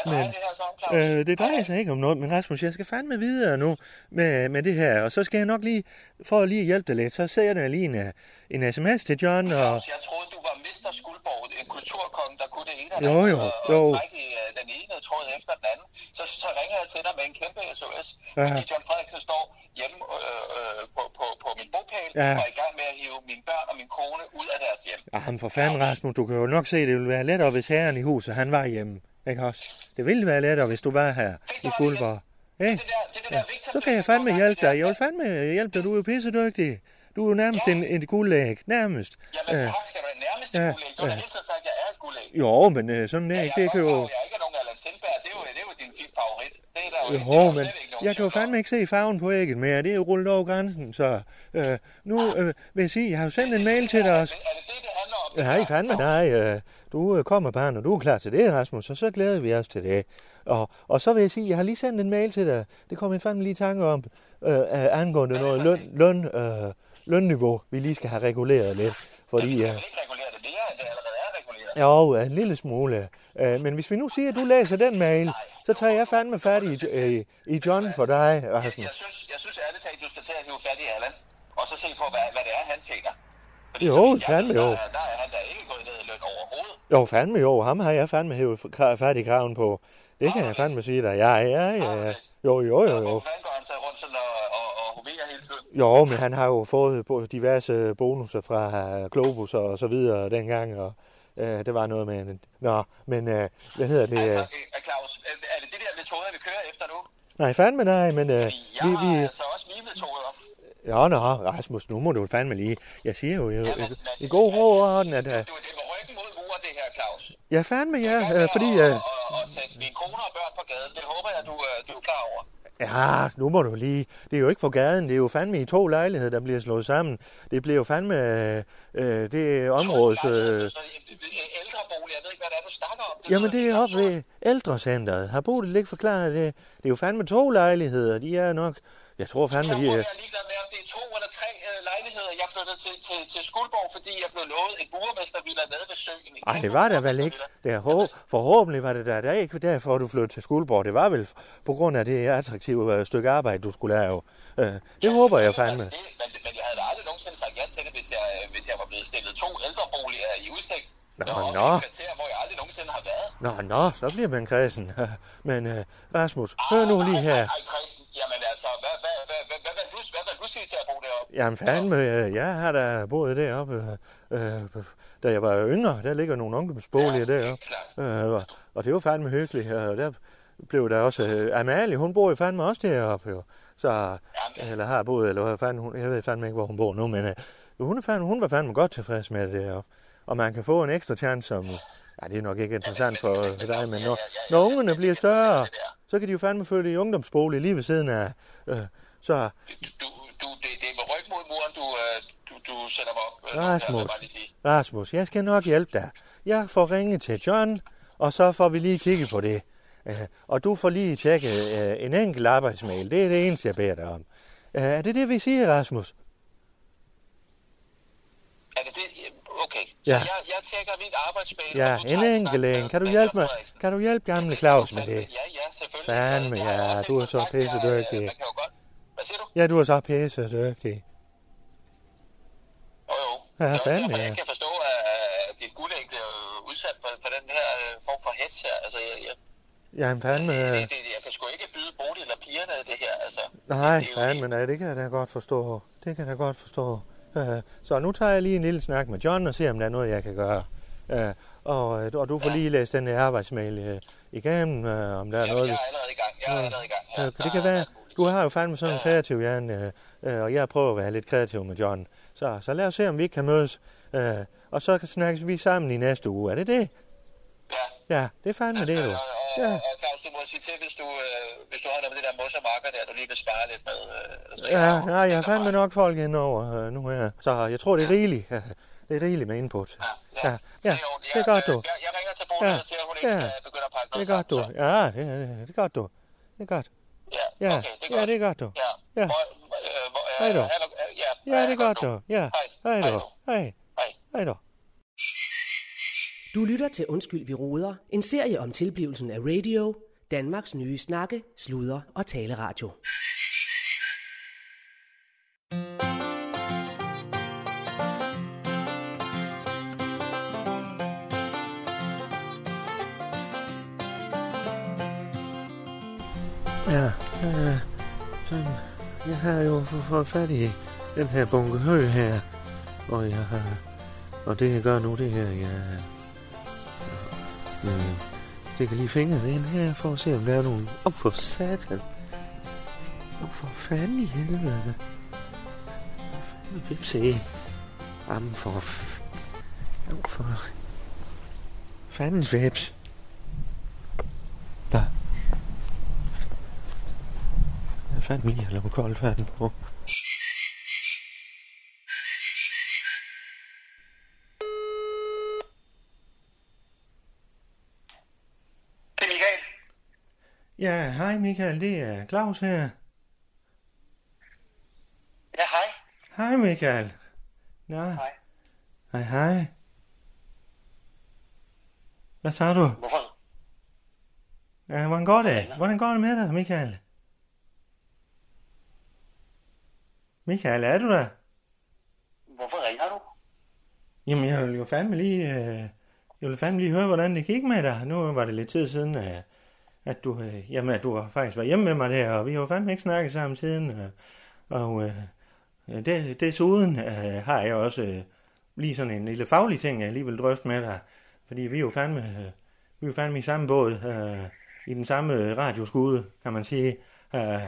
[SPEAKER 6] Hvad
[SPEAKER 2] men,
[SPEAKER 6] det her så om, Claus?
[SPEAKER 2] Øh, det drejer sig ikke om noget, men Rasmus, jeg skal fandme videre nu med, med det her, og så skal jeg nok lige, for at lige hjælpe dig lidt, så sender jeg lige en, øh, en sms til John, og
[SPEAKER 6] Claus, jeg troede, du var Mr. Skuldborg, en kulturkonge, der kunne det ene og
[SPEAKER 2] Jo,
[SPEAKER 6] andet,
[SPEAKER 2] jo,
[SPEAKER 6] og,
[SPEAKER 2] jo.
[SPEAKER 6] og trække uh, den ene tråd efter den anden. Så, så ringer jeg til dig med en kæmpe SOS,
[SPEAKER 2] Ja.
[SPEAKER 6] fordi John Frederiksen står hjemme øh, øh, på, på, på min bopæl
[SPEAKER 2] Ja.
[SPEAKER 6] og er i gang med at hive mine børn og min kone ud af deres hjem.
[SPEAKER 2] Jamen for fanden, Rasmus, du kan jo nok se, det ville være lettere, hvis herren i huset, han var hjemme. Ikke også? Det ville være lettere, hvis du var her i Skuldborg. Ikke?
[SPEAKER 6] Det der, det, det der Victor
[SPEAKER 2] Så kan jeg fandme hjælpe dig. Jeg vil fandme hjælpe dig. Du er jo pissedygtig. Du er jo nærmest en, en guldæg. Nærmest.
[SPEAKER 6] Jamen tak skal du. Nærmest
[SPEAKER 2] ja,
[SPEAKER 6] ja, guldæg. Du har
[SPEAKER 2] ja.
[SPEAKER 6] hele tiden sagt, at jeg er et guldæg.
[SPEAKER 2] jo, men øh, sådan
[SPEAKER 6] Ja,
[SPEAKER 2] det
[SPEAKER 6] er
[SPEAKER 2] kan jo...
[SPEAKER 6] klar over, jeg er ikke nogen Allan Sindberg. Det er jo, det er jo din favorit. Det er der jo, det er
[SPEAKER 2] Jo, men
[SPEAKER 6] ikke
[SPEAKER 2] jeg kan jo fandme ikke se farven på ægget mere. Det er jo rullet over grænsen, så øh, nu øh, vil jeg sige, jeg har jo sendt en mail til dig også.
[SPEAKER 6] Er det det, det handler om? det
[SPEAKER 2] Nej, fandme nej. Øh, du øh, kommer bare, når du er klar til det, Rasmus, og så glæder vi os til det. Og, og så vil jeg sige, jeg har lige sendt en mail til dig. Det kommer jeg fandme lige i tanke om, øh, angående noget løn, løn, øh, lønniveau, vi lige skal have reguleret lidt. Fordi,
[SPEAKER 6] Vi skal
[SPEAKER 2] øh,
[SPEAKER 6] vel ikke regulere det mere, end det allerede er reguleret?
[SPEAKER 2] jo, en lille smule. Øh, men hvis vi nu siger, at du læser den mail, så tager jeg fandme fat i, øh, i John for dig,
[SPEAKER 6] Jeg,
[SPEAKER 2] Rasmus.
[SPEAKER 6] jeg, synes, jeg synes ærligt talt, du skal tage at hive fat i Allan, og så se på, hvad, hvad det er, han tjener.
[SPEAKER 2] Jo,
[SPEAKER 6] så vidt jeg
[SPEAKER 2] fandme jo.
[SPEAKER 6] Der, er- der er han da ikke gået ned i løn overhovedet.
[SPEAKER 2] Jo, fandme jo. Ham har jeg fandme hævet fat i kraven på. Det kan jeg fandme sige dig. Ja, ja, ja. Jo, jo, jo, jo.
[SPEAKER 6] Hvor fanden går han så rundt sådan og, og, og hoverer hele tiden?
[SPEAKER 2] Jo, men han har jo fået diverse bonusser fra øh, Globus og så videre dengang, og øh, det var noget med en... Nå, men øh, hvad hedder det?
[SPEAKER 6] Altså,
[SPEAKER 2] Øh,
[SPEAKER 6] øh, Claus, er det det der metoder, vi kører efter nu?
[SPEAKER 2] nej, fandme nej, men øh,
[SPEAKER 6] Fordi jeg
[SPEAKER 2] vi,
[SPEAKER 6] har
[SPEAKER 2] vi...
[SPEAKER 6] altså også mine metoder.
[SPEAKER 2] Ja, nå, Rasmus, nu må du fandme lige... Jeg siger jo i,
[SPEAKER 6] Jamen, men-
[SPEAKER 2] i god ro og orden, at...
[SPEAKER 6] Du,
[SPEAKER 2] Øh,
[SPEAKER 6] det er med ryggen mod muren, det her, Claus.
[SPEAKER 2] ja, fandme ja, øh, fordi... Øh,
[SPEAKER 6] at- at sætte mine kone og børn Det håber jeg, du, øh, du er klar over.
[SPEAKER 2] Ja, nu må du lige. Det er jo ikke på gaden. Det er jo fandme i to lejligheder, der bliver slået sammen. Det bliver jo fandme øh, det områdes... Øh,
[SPEAKER 6] øh, ældrebolig, jeg ved ikke, hvad det er, du snakker om. Det
[SPEAKER 2] jamen, det er oppe ved ældrecenteret. Har Bodil ikke forklaret det? Det er jo fandme to lejligheder. De er nok... Jeg tror fandme, de
[SPEAKER 6] jeg
[SPEAKER 2] er...
[SPEAKER 6] ligeglad med, om det er to eller tre øh, lejligheder. Jeg flyttede til, til, til Skuldborg, fordi jeg blev lovet et burmestervilla nede ved søen. En
[SPEAKER 2] Ej,
[SPEAKER 6] kæmpe
[SPEAKER 2] det var der vel ikke. Det er hår... Forhåbentlig var det der. Det er ikke derfor, du flyttede til Skuldborg. Det var vel på grund af det attraktive øh, stykke arbejde, du skulle lave. Øh, det håber jeg fandme.
[SPEAKER 6] Men, det, men, men jeg havde aldrig nogensinde sagt ja til det, hvis jeg, øh, hvis jeg var blevet stillet to ældreboliger i udsigt.
[SPEAKER 2] Nå, nå.
[SPEAKER 6] et kvarter, hvor jeg aldrig nogensinde har været.
[SPEAKER 2] Nå, nå, så bliver man kredsen. Men øh, Rasmus, hør nu lige her.
[SPEAKER 6] Ej, Christen, jamen altså, hvad, hvad, hvad, hvad, hvad, vil du, hvad vil du sige til at bo deroppe?
[SPEAKER 2] Jamen fandme, øh, jeg har da boet deroppe, øh, øh, da jeg var yngre. Der ligger nogle ungdomsboliger deroppe.
[SPEAKER 6] Klart.
[SPEAKER 2] Øh, og- og det var fandme hyggeligt. Og der blev der også... Øh, Amalie, hun bor jo fandme også deroppe, jo. Så, eller har boet, eller hvad fanden hun... Jeg ved fandme ikke, hvor hun bor nu, men øh, hun, er fandme, hun var fandme godt tilfreds med det deroppe. Og man kan få en ekstra chance, som... Ja, det er nok ikke interessant for, for dig, men når, når ungerne bliver større, så kan de jo fandme flytte i ungdomsbolig lige ved siden af. Øh, så
[SPEAKER 6] Du, du, det, det er med ryg mod muren, du, øh, du, du sætter mig op. øh,
[SPEAKER 2] Rasmus.
[SPEAKER 6] jeg.
[SPEAKER 2] Rasmus, jeg skal nok hjælpe dig. Jeg får ringet til John, og så får vi lige kigget på det. Øh, og du får lige tjekket øh, en enkelt arbejdsmail. Det er det eneste, jeg beder dig om. Øh, er det det, vi siger, Rasmus?
[SPEAKER 6] Er det det?
[SPEAKER 2] Ja.
[SPEAKER 6] Så jeg, jeg tjekker mit arbejdsmail,
[SPEAKER 2] Ja, en enkelt en. Kan du hjælpe mig? Kan du hjælpe gamle
[SPEAKER 6] Det
[SPEAKER 2] Claus med det?
[SPEAKER 6] Ja, ja, selvfølgelig.
[SPEAKER 2] Fandme,
[SPEAKER 6] Det jeg
[SPEAKER 2] ja, du er så pisse
[SPEAKER 6] Jeg, øh,
[SPEAKER 2] dygtig.
[SPEAKER 6] Man kan jo godt... Hvad siger du?
[SPEAKER 2] Ja, du er så pisse dygtig.
[SPEAKER 6] Jo, jo.
[SPEAKER 2] Ja,
[SPEAKER 6] det
[SPEAKER 2] fandme,
[SPEAKER 6] jeg
[SPEAKER 2] ja.
[SPEAKER 6] ikke kan forstå, at dit guldæg bliver udsat for, for den her øh, form for hets her. Altså, jeg, jeg,
[SPEAKER 2] Jamen fandme...
[SPEAKER 6] det,
[SPEAKER 2] øh,
[SPEAKER 6] det, jeg kan sgu ikke byde Bodil eller pigerne det her, altså.
[SPEAKER 2] Nej,
[SPEAKER 6] det jo
[SPEAKER 2] fandme, nej, det kan jeg da godt forstå. Det kan jeg da godt forstå. Øh, Så nu tager jeg lige en lille snak med John og ser, om der er noget, jeg kan gøre. Øh, Og, øh, og du får lige læst den her arbejdsmail igennem, om der er noget...
[SPEAKER 6] jeg er allerede i gang. Jeg er allerede i gang. Ja,
[SPEAKER 2] Det kan være, du har jo fandme sådan en kreativ hjerne, og jeg prøver at være lidt kreativ med John. Så, så lad os se, om vi ikke kan mødes. Og så snakkes vi sammen i næste uge. Er det det?
[SPEAKER 6] Ja.
[SPEAKER 2] Ja, det er fandme det, du.
[SPEAKER 6] Og, og,
[SPEAKER 2] Ja.
[SPEAKER 6] og Claus, du må sige til, hvis du, øh, hvis du noget med det der mossermarker der, du lige vil spare lidt med. Øh, altså,
[SPEAKER 2] Ja, nej, jeg har fandme nok folk indover øh, nu her. Så jeg tror, det er rigeligt. Det er rigeligt med input.
[SPEAKER 6] Ja,
[SPEAKER 2] Ja, ja,
[SPEAKER 6] det er, ordentligt.
[SPEAKER 2] det er godt, du.
[SPEAKER 6] Jeg, jeg ringer til Bodil
[SPEAKER 2] Ja,
[SPEAKER 6] og siger, at hun ikke
[SPEAKER 2] ja.
[SPEAKER 6] skal begynde at pakke
[SPEAKER 2] Det
[SPEAKER 6] noget
[SPEAKER 2] er godt, du. Ja, det er, det er godt, du. Det er godt.
[SPEAKER 6] Ja,
[SPEAKER 2] Ja,
[SPEAKER 6] okay, det er
[SPEAKER 2] ja,
[SPEAKER 6] godt.
[SPEAKER 2] det er godt, du.
[SPEAKER 6] Ja.
[SPEAKER 2] Ja.
[SPEAKER 6] Øh, øh,
[SPEAKER 2] Hej, du.
[SPEAKER 6] øh, ja,
[SPEAKER 2] Ja, det er godt, du. Ja,
[SPEAKER 6] Hej.
[SPEAKER 2] du. Hej.
[SPEAKER 6] hej,
[SPEAKER 2] du.
[SPEAKER 3] Du lytter til Undskyld, vi roder, En serie om tilblivelsen af radio. Danmarks nye snakke, sludre og taleradio.
[SPEAKER 2] Ja, øh, sådan, jeg har jo fået fat i den her bunke hø her, og jeg har, og det jeg gør nu, det her, jeg, øh, stikker lige fingret ind her, for at se, om der er nogen, åh, oh, for satan, åh, oh, for fanden i helvede, Hvad fanden vil se? jamen for, f- jamen for, fandens vips, Hvad? Jeg fandt mig, jeg lavede koldt vand på. Ja, hej Michael, det er Claus her.
[SPEAKER 6] Ja, hej.
[SPEAKER 2] Hej Michael. Nå.
[SPEAKER 6] Hej.
[SPEAKER 2] Hej, hej. Hvad sagde du?
[SPEAKER 6] Hvorfor?
[SPEAKER 2] Ja, hvordan går det? Hvordan går det med dig, Michael? Michael, er du der?
[SPEAKER 6] Hvorfor ringer du?
[SPEAKER 2] Jamen, jeg vil jo fandme lige, øh, jeg vil fandme lige høre, hvordan det gik med dig. Nu var det lidt tid siden, øh, at du, øh, jamen, at du faktisk var hjemme med mig der, og vi har jo fandme ikke snakket sammen siden. Øh, og øh, det, desuden øh, har jeg også øh, lige sådan en lille faglig ting, jeg lige vil drøfte med dig. Fordi vi er jo fandme, øh, vi er jo fandme i samme båd, øh, i den samme radioskude, kan man sige. Øh,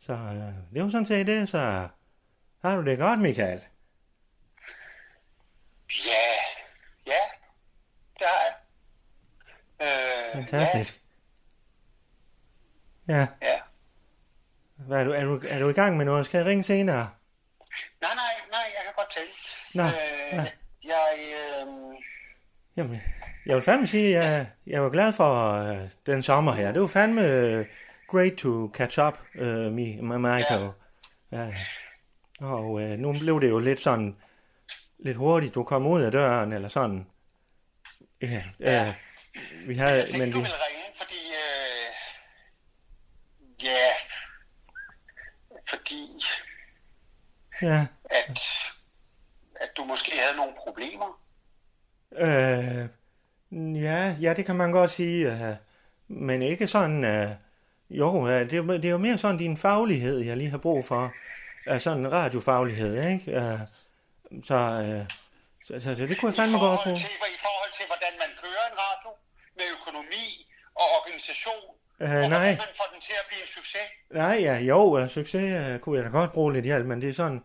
[SPEAKER 2] så øh, det er jo sådan set det, så har du det godt, Michael?
[SPEAKER 6] Ja. Ja. Det har jeg. Øh,
[SPEAKER 2] Fantastisk. Ja.
[SPEAKER 7] Ja.
[SPEAKER 2] Hvad, er, du, er, du, er du i gang med noget? Skal jeg ringe senere?
[SPEAKER 7] Nej, nej, nej, jeg kan godt tælle.
[SPEAKER 2] Nå,
[SPEAKER 7] øh,
[SPEAKER 2] ja.
[SPEAKER 7] Jeg, øh,
[SPEAKER 2] Jamen, jeg vil fandme sige, at jeg, jeg var glad for uh, den sommer her. Det var fandme uh, great to catch up, uh, me, med Michael. Ja. Og uh, nu blev det jo lidt sådan, lidt hurtigt, du kom ud af døren, eller sådan. Ja,
[SPEAKER 7] Ja.
[SPEAKER 2] uh, vi
[SPEAKER 7] jeg
[SPEAKER 2] havde,
[SPEAKER 7] tænkte,
[SPEAKER 2] men
[SPEAKER 7] du
[SPEAKER 2] vi,
[SPEAKER 7] ville ringe, fordi... Øh, ja, fordi
[SPEAKER 2] ja,
[SPEAKER 7] at, at du måske havde nogle problemer.
[SPEAKER 2] øh, ja, ja, det kan man godt sige, uh, men ikke sådan, uh, jo, uh, det, er jo- det er jo mere sådan din faglighed, jeg lige har brug for. Uh, sådan en radiofaglighed, ikke? Uh, så, uh, så, så, så det kunne jeg fandme godt bruge.
[SPEAKER 7] I forhold til, hvordan man kører en radio med økonomi og organisation, Og
[SPEAKER 2] nej.
[SPEAKER 7] man får den til at blive en succes.
[SPEAKER 2] Nej, ja, jo, uh, succes uh, kunne jeg da godt bruge lidt hjælp, men det er sådan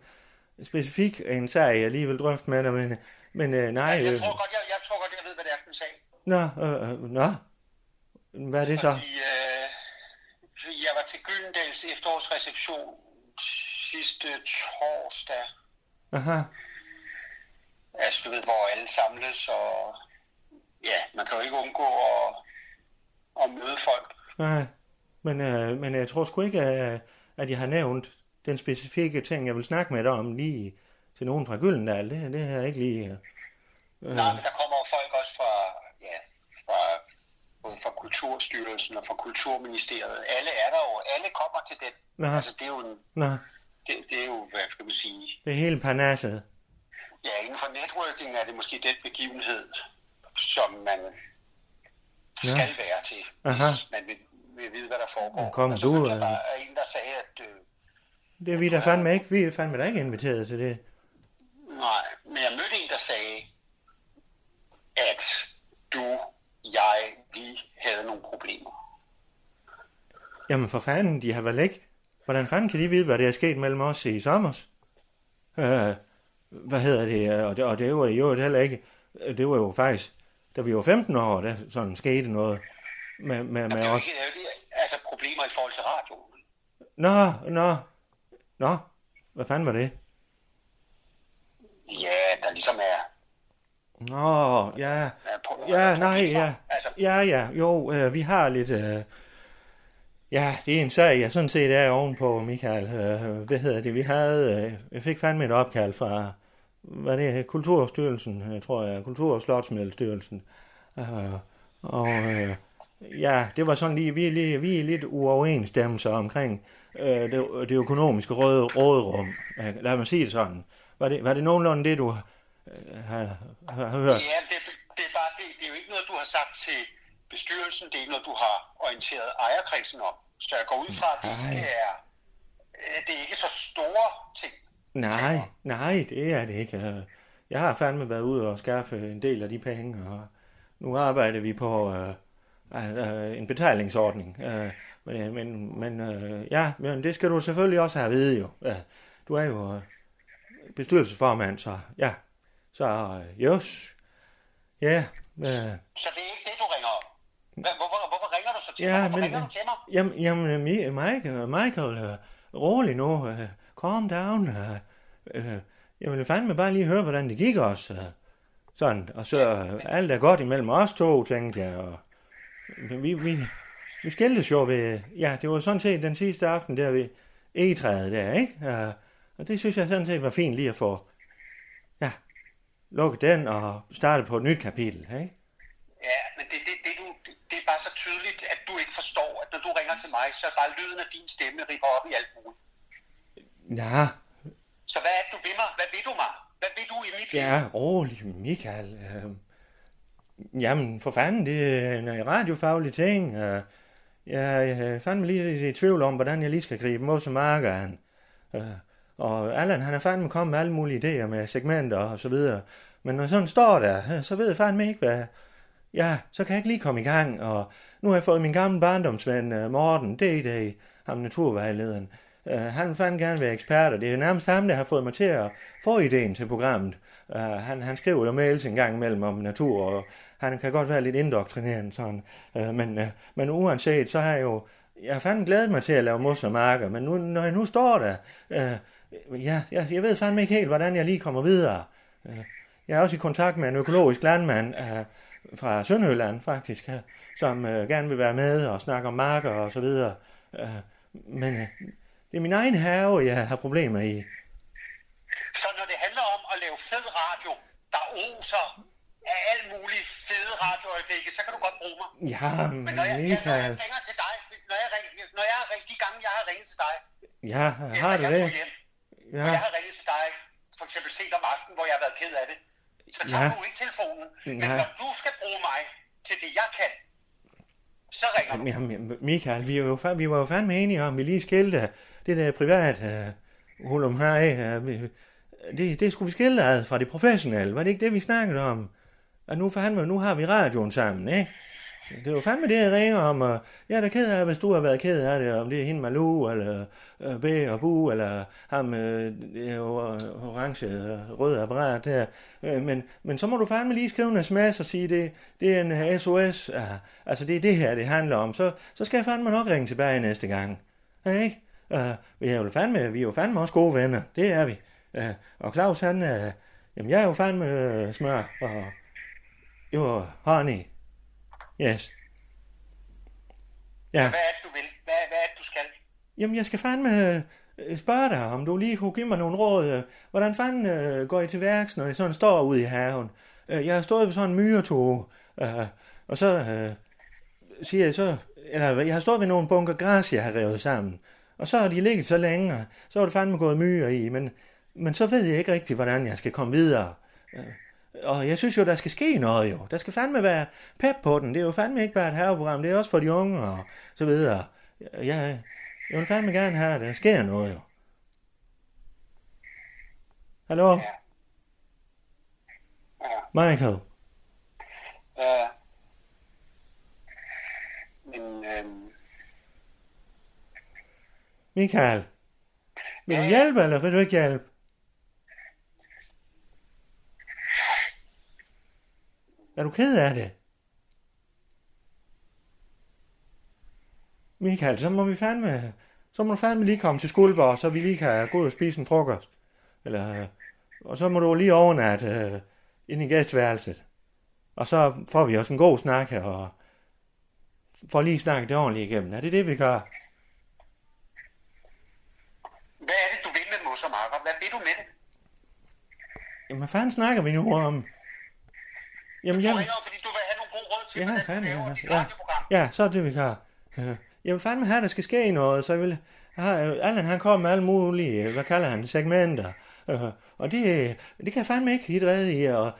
[SPEAKER 2] specifik en sag, jeg lige vil drøfte med dig, men, men uh, nej.
[SPEAKER 7] Jeg
[SPEAKER 2] Øh,
[SPEAKER 7] tror godt, jeg, jeg tror godt, jeg ved, hvad det er for en sag.
[SPEAKER 2] nå, øh, øh, nå, hvad er det så?
[SPEAKER 7] Fordi øh, jeg var til Gyldendals efterårsreception sidste torsdag.
[SPEAKER 2] Aha,
[SPEAKER 7] Altså, du ved, hvor alle samles, og ja, man kan jo ikke undgå at, at møde folk.
[SPEAKER 2] Nej, men, øh, men jeg tror sgu ikke, øh, at jeg har nævnt den specifikke ting, jeg vil snakke med dig om lige til nogen fra Gyldendal. Det, det har jeg ikke lige... Øh,
[SPEAKER 7] Nej, men der kommer jo folk også fra, ja, fra, både fra Kulturstyrelsen og fra Kulturministeriet. Alle er der jo, alle kommer til den.
[SPEAKER 2] Nå.
[SPEAKER 7] Altså, det er jo, en,
[SPEAKER 2] nå,
[SPEAKER 7] det, det er jo, hvad skal man sige,
[SPEAKER 2] det er hele parnasset.
[SPEAKER 7] ja, inden for networking er det måske den begivenhed, som man skal være til,
[SPEAKER 2] Aha.
[SPEAKER 7] hvis man vil, vil vide, hvad der foregår.
[SPEAKER 2] Kom,
[SPEAKER 7] og så
[SPEAKER 2] du,
[SPEAKER 7] hørte jeg
[SPEAKER 2] øh,
[SPEAKER 7] bare en, der sagde, at øh,
[SPEAKER 2] Det er vi da fandme ikke. Vi er fandme da ikke inviteret til det.
[SPEAKER 7] Nej, men jeg mødte en, der sagde, at du, jeg, vi havde nogle problemer.
[SPEAKER 2] Jamen for fanden, de har vel ikke... Hvordan fanden kan de vide, hvad der er sket mellem os i sommer? Øh, hvad hedder det? Og det, og det var jo heller ikke... Det var jo faktisk... Da vi var 15 år, der sådan skete noget med, med, med
[SPEAKER 7] er ikke, det er jo ikke altså problemer i forhold til radioen.
[SPEAKER 2] Nå, nå, nå. Hvad fanden var det?
[SPEAKER 7] Ja, der ligesom er...
[SPEAKER 2] Nå, ja.
[SPEAKER 7] på,
[SPEAKER 2] Ja, nej, ja.
[SPEAKER 7] Altså,
[SPEAKER 2] Ja, ja, jo, øh, vi har lidt... Øh, ja, det er en sag, jeg sådan set er ovenpå, Michael. Øh, hvad hedder det? Vi havde... Øh, jeg fik fandme et opkald fra... Hvad det er? Kulturstyrelsen, jeg tror jeg. Kultur- og Slotsmiddelstyrelsen. Øh, og øh, ja, det var sådan lige... Vi lige, vi er lidt uoverensstemmelser omkring øh, det, det økonomiske råd, råderum. Lad mig sige det sådan. Var det, var det nogenlunde det, du øh, har, har, har hørt?
[SPEAKER 7] ja, det, det, er bare, det, det er jo ikke noget, du har sagt til bestyrelsen. Det er noget, du har orienteret ejerkredsen om. Så jeg går ud fra, at det er, øh, det er ikke så store ting.
[SPEAKER 2] Nej, nej, det er det ikke. Jeg har fandme været ude og skaffe en del af de penge, og nu arbejder vi på øh, øh, en betalingsordning. Øh, men men, men øh, ja, men det skal du selvfølgelig også have at vide jo. Ja, du er jo øh, bestyrelsesformand, så ja. Så øh, just. Ja, øh,
[SPEAKER 7] Så det er ikke det, du ringer om. Hvorfor, hvorfor ringer du så til
[SPEAKER 2] Ja,
[SPEAKER 7] mig? Hvorfor
[SPEAKER 2] men-
[SPEAKER 7] ringer du til mig?
[SPEAKER 2] Jamen, jamen Mi- Michael, Michael øh, rolig nu. Øh, calm down. Øh, øh, jeg vil fandme bare lige høre, hvordan det gik os. Øh, sådan, og så øh, alt er godt imellem os to, tænkte jeg. Og, vi, vi, vi skældtes jo ved, ja, det var sådan set den sidste aften der ved egetræet der, ikke? Øh, og det synes jeg sådan set var fint lige at få, ja, lukket den og starte på et nyt kapitel, ikke?
[SPEAKER 7] Ja, men det, det, det, du, det, er bare så tydeligt, at du ikke forstår, at når du ringer til mig, så er bare lyden af din stemme ripper op i alt muligt.
[SPEAKER 2] Ja,
[SPEAKER 7] Så hvad er det, du vil mig? Hvad vil du mig? Hvad vil du i mit liv?
[SPEAKER 2] Ja, rolig, Michael. Øh, jamen, for fanden, det er en øh, radiofaglig ting. Og jeg er fandme lige lidt i tvivl om, hvordan jeg lige skal gribe mod som markeren. Øh, og Allan, han er fandme kommet med alle mulige idéer med segmenter og så videre. Men når sådan står der, øh, så ved jeg fandme ikke, hvad... Ja, så kan jeg ikke lige komme i gang, og nu har jeg fået min gamle barndomsven øh, Morten, D.D., ham naturvejlederen. Øh, han vil fandme gerne være ekspert, og det er nærmest ham, der har fået mig til at få ideen til programmet. Uh, han, han skriver jo mails en gang imellem om natur, og han kan godt være lidt indoktrinerende sådan. øh, men, øh, men uanset, så har jeg jo jeg har fandme glædet mig til at lave mos og marker, men nu, når jeg nu står der, øh, ja, jeg, jeg ved fandme ikke helt, hvordan jeg lige kommer videre. Øh, jeg er også i kontakt med en økologisk landmand øh, fra Sønderjylland, faktisk, øh, som øh, gerne vil være med og snakke om marker og så videre. Øh, men øh, det er min egen have, jeg har problemer i.
[SPEAKER 7] Så når det handler om at lave fed radio, der oser af alt muligt fede radioøjeblikke, så kan du godt bruge mig.
[SPEAKER 2] Ja,
[SPEAKER 7] Men når jeg, jeg, når jeg ringer til dig, når jeg, når jeg, har de gange jeg har ringet til dig,
[SPEAKER 2] Ja, har
[SPEAKER 7] jeg
[SPEAKER 2] det?
[SPEAKER 7] tog hjem,
[SPEAKER 2] Ja,
[SPEAKER 7] jeg har ringet til dig, for eksempel sent om aftenen, hvor jeg har været ked af det, så tager
[SPEAKER 2] Ja.
[SPEAKER 7] du ikke telefonen. Men
[SPEAKER 2] Nej.
[SPEAKER 7] når du skal bruge mig til det, jeg kan, så ringer du.
[SPEAKER 2] Jamen, Michael, vi, er jo, fa- vi var jo fandme enige om, vi lige skilte det der privat uh, hulum her af. Uh, vi- det, det skulle vi skille ad fra det professionelle. Var det ikke det, vi snakkede om? At nu, fandme, nu har vi radioen sammen, ikke? Det var fandme det, jeg ringer om, og jeg er da ked af, hvis du har været ked af det, om det er hende Malou, eller uh, B og Bu, eller ham øh, det orange øh, rød apparat der. Øh, men, men så må du fandme lige skrive en sms og sige, det, det er en SOS, ja, øh, altså det er det her, det handler om. Så, så skal jeg fandme nok ringe tilbage næste gang. Ja, ikke? Uh, vi, er jo fandme, vi er jo fandme også gode venner, det er vi. Uh, og Claus, han, uh, jamen jeg er jo fandme uh, smør, og jo, honey. Yes. Ja.
[SPEAKER 7] Hvad er det, du vil? Hvad, hvad er det, du skal?
[SPEAKER 2] Jamen, jeg skal fandme øh, spørge dig, om du lige kunne give mig nogle råd. øh, Hvordan fanden øh, går I til værks, når I sådan står ude i haven? Jeg har stået ved sådan en myretog, øh, og så øh, siger jeg så... Eller jeg har stået ved nogle bunker græs, jeg har revet sammen. Og så har de ligget så længe, og så er det fandme gået myre i, men, men så ved jeg ikke rigtig, hvordan jeg skal komme videre. Øh, og jeg synes jo, der skal ske noget jo. Der skal fandme være pep på den. Det er jo fandme ikke bare et haveprogram, det er også for de unge og så videre. Jeg, jeg, jeg vil fandme gerne have, at der sker noget jo. Hallo?
[SPEAKER 7] Ja. Ja.
[SPEAKER 2] Michael?
[SPEAKER 7] Ja. Men øhm,
[SPEAKER 2] Michael? Vil du
[SPEAKER 7] Ja.
[SPEAKER 2] hjælpe, eller vil du ikke hjælpe? Er du ked af det? Michael, så må vi fandme... Så må du fandme lige komme til Skuldborg, så vi lige kan gå ud og spise en frokost. Eller, og så må du lige overnatte øh, ind i gæstværelset. Og så får vi også en god snak her, og får lige snakket det ordentligt igennem. Er det det, vi gør?
[SPEAKER 7] hvad er det, du vil med mos og marker? Hvad vil du med det?
[SPEAKER 2] Jamen, hvad fanden snakker vi nu om? Jamen,
[SPEAKER 7] Du
[SPEAKER 2] jeg...
[SPEAKER 7] ringer, fordi du vil have nogle gode råd til,
[SPEAKER 2] Ja,
[SPEAKER 7] hvordan du
[SPEAKER 2] fandme,
[SPEAKER 7] laver
[SPEAKER 2] ja.
[SPEAKER 7] dit
[SPEAKER 2] Ja,
[SPEAKER 7] radioprogram.
[SPEAKER 2] ja, så er det, vi. Øh, Jeg vil fandme at der skal ske noget, så jeg vil... Har, øh, Allan, han kommer med alle mulige, øh, hvad kalder han, segmenter. Øh, Og det, det kan jeg fandme ikke hit redde i, og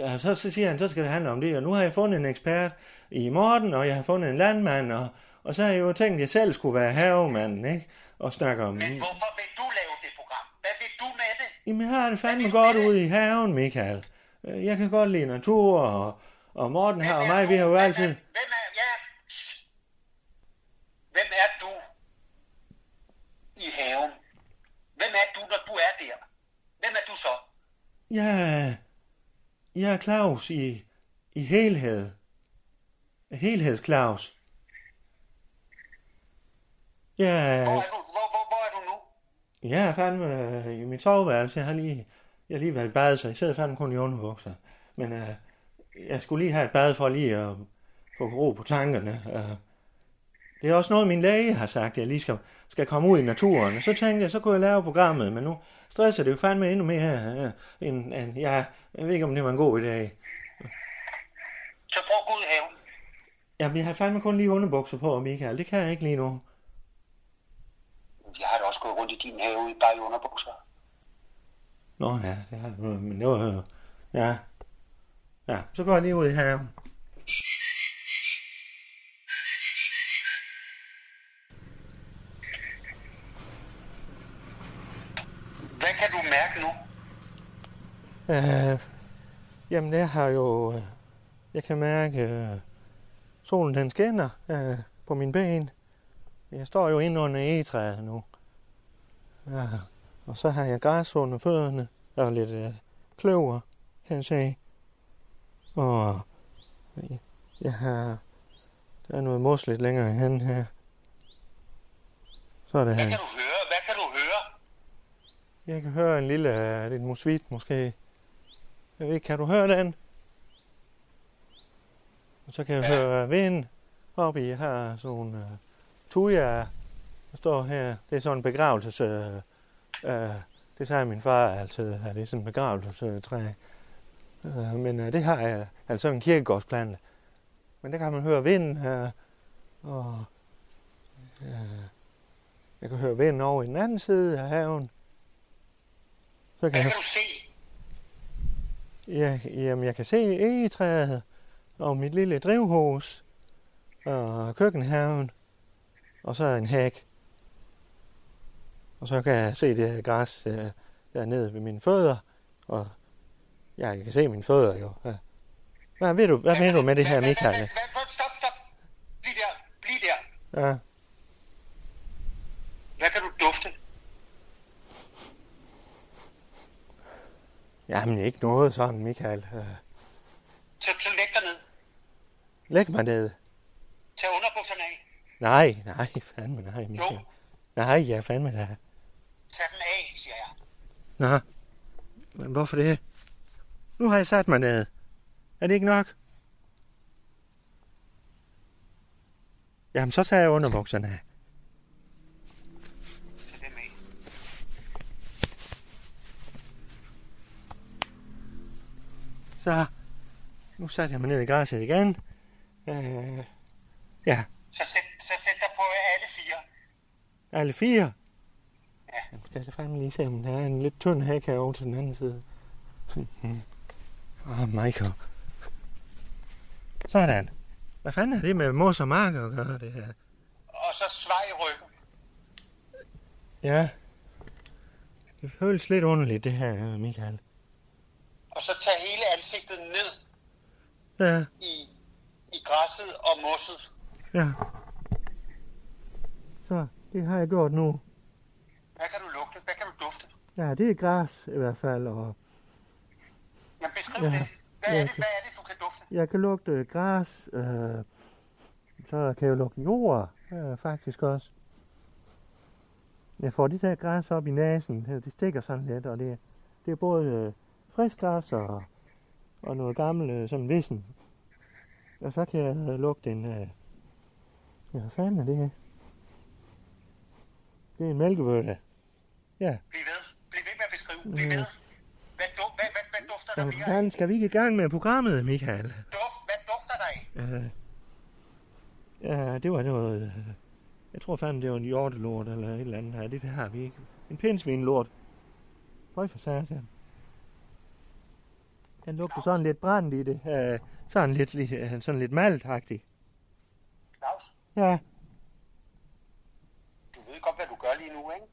[SPEAKER 2] og så, så siger han, så skal det handle om det, og nu har jeg fundet en ekspert i Morten, og jeg har fundet en landmand, og, og så har jeg jo tænkt, at jeg selv skulle være havemanden, ikke? Og snakke om...
[SPEAKER 7] Men hvorfor vil du lave det program? Hvad vil du med det?
[SPEAKER 2] Jamen, jeg har det fandme godt ude i haven, Michael. Øh, Jeg kan godt lide natur, og, og Morten her og mig, vi har jo
[SPEAKER 7] Hvem er-
[SPEAKER 2] altid...
[SPEAKER 7] Hvem er, ja. Hvem er du i haven? Hvem er du, når du er der? Hvem er du så?
[SPEAKER 2] Er, jeg er Claus i, i helhed. Helheds Claus. Jeg,
[SPEAKER 7] Hvor
[SPEAKER 2] er-
[SPEAKER 7] er du, hvor, hvor, hvor er du nu?
[SPEAKER 2] jeg er fandme øh, i mit soveværelse. Jeg har lige, jeg lige været i bad, så jeg sidder fandme kun i underbukser. Men uh, jeg skulle lige have et bad for lige at få ro på tankerne. Uh, det er også noget, min læge har sagt, at jeg lige skal, skal komme ud i naturen. Og så tænkte jeg, så kunne jeg lave programmet, men nu stresser det jo fandme endnu mere. Uh, end, end, ja, jeg ved ikke, om det var en god idé.
[SPEAKER 7] Så prøv at gå ud i haven.
[SPEAKER 2] Jamen, jeg har fandme kun lige underbukser på, Michael. Det kan jeg ikke lige nu.
[SPEAKER 7] Jeg har da også gået rundt i din have, bare i underbukser.
[SPEAKER 2] Nå ja, det har men det var jo... Ja. Ja, så går jeg lige ud i haven.
[SPEAKER 7] Hvad kan du mærke nu?
[SPEAKER 2] Øh, jamen, jeg har jo... øh, Jeg kan mærke... Øh, solen den skinner øh, på mine ben. Jeg står jo inde under egetræet nu. Ja, og så har jeg græs under fødderne. Og lidt øh, kløver, kan jeg sige. Og jeg har... Der er noget mos lidt længere hen her. Så er det
[SPEAKER 7] Hvad
[SPEAKER 2] her.
[SPEAKER 7] kan du høre? Hvad kan du høre?
[SPEAKER 2] Jeg kan høre en lille, øh, lidt musvit måske. Jeg ved ikke, kan du høre den? Og så kan jeg høre vind oppe i her, sådan nogle uh, tuja, der står her. Det er sådan en begravelses... Uh, uh, det sagde min far altid, at det er sådan en begravelsestræ. Uh, men uh, det har jeg, altså en kirkegårdsplante. Men der kan man høre vind her, og uh, jeg kan høre vind over i den anden side af haven. Så kan jeg,
[SPEAKER 7] du se?
[SPEAKER 2] ja, jamen, jeg kan se egetræet og mit lille drivhus og køkkenhaven og så en hæk. Og så kan jeg se det her græs øh, dernede ved mine fødder. Og ja, jeg kan se mine fødder jo. Ja. Hvad ved du, hvad mener du med det her, Michael?
[SPEAKER 7] Stop, stop. Bliv der. Bliv der.
[SPEAKER 2] Ja.
[SPEAKER 7] Hvad kan du dufte?
[SPEAKER 2] Jamen, ikke noget sådan, Michael.
[SPEAKER 7] Så, så læg dig ned.
[SPEAKER 2] Læg mig ned.
[SPEAKER 7] Tag underbukserne af.
[SPEAKER 2] Nej, nej, fandme nej, Michael.
[SPEAKER 7] Jo.
[SPEAKER 2] Nej, ja, fandme da.
[SPEAKER 7] Tag den af, siger jeg.
[SPEAKER 2] Nå, men hvorfor det? Nu har jeg sat mig ned. Er det ikke nok? Jamen, så tager jeg underbukserne af. Så, nu satte jeg mig ned i græsset igen. Øh, ja,
[SPEAKER 7] Så sæt, så sæt dig på alle fire.
[SPEAKER 2] alle fire. Jeg skal så fandme lige se, om der er en lidt tynd hæk herovre til den anden side. Mhm. Åh, oh, Michael. Sådan. Hvad fanden er det med mos og mark at gøre, det her?
[SPEAKER 7] Og så svej ryggen.
[SPEAKER 2] Ja. Det føles lidt underligt, det her, Michael.
[SPEAKER 7] Og så tag hele ansigtet ned
[SPEAKER 2] Ja,
[SPEAKER 7] i, i græsset og mosset.
[SPEAKER 2] ja. Så, det har jeg gjort nu.
[SPEAKER 7] Hvad kan du lugte? Hvad kan du dufte?
[SPEAKER 2] Ja, det er græs i hvert fald, og
[SPEAKER 7] Men beskriv
[SPEAKER 2] Ja.
[SPEAKER 7] det. Hvad
[SPEAKER 2] Ja,
[SPEAKER 7] er det,
[SPEAKER 2] okay.
[SPEAKER 7] hvad er det, du kan dufte?
[SPEAKER 2] jeg kan lugte græs, øh, så kan jeg lugte jord, øh, faktisk også. Jeg får det der græs op i næsen, det stikker sådan lidt, og det, det er både øh, frisk græs og, og noget gammelt, øh, sådan vissen. Og så kan jeg øh, lugte en, øh, ja, hvad fanden er det her? Det er en mælkebøtte. Ja,
[SPEAKER 7] Bliv ved. Bliv ved med at beskrive. Bliv ved. Hvad, du, hvad, hvad, hvad dufter der mere af?
[SPEAKER 2] skal vi ikke i gang med programmet, Michael?
[SPEAKER 7] Duft, hvad dufter der af?
[SPEAKER 2] Øh, ja, det var noget... øh, Jeg tror fandme, det var en hjortelort eller et eller andet her. Det har vi ikke. En pindsvinlort. Prøv for satan. Den lugter sådan lidt brændt i det. Øh, sådan lidt, lidt, øh, sådan lidt maltagtigt.
[SPEAKER 7] Claus,
[SPEAKER 2] Ja,
[SPEAKER 7] du ved godt, hvad du gør lige nu, ikke?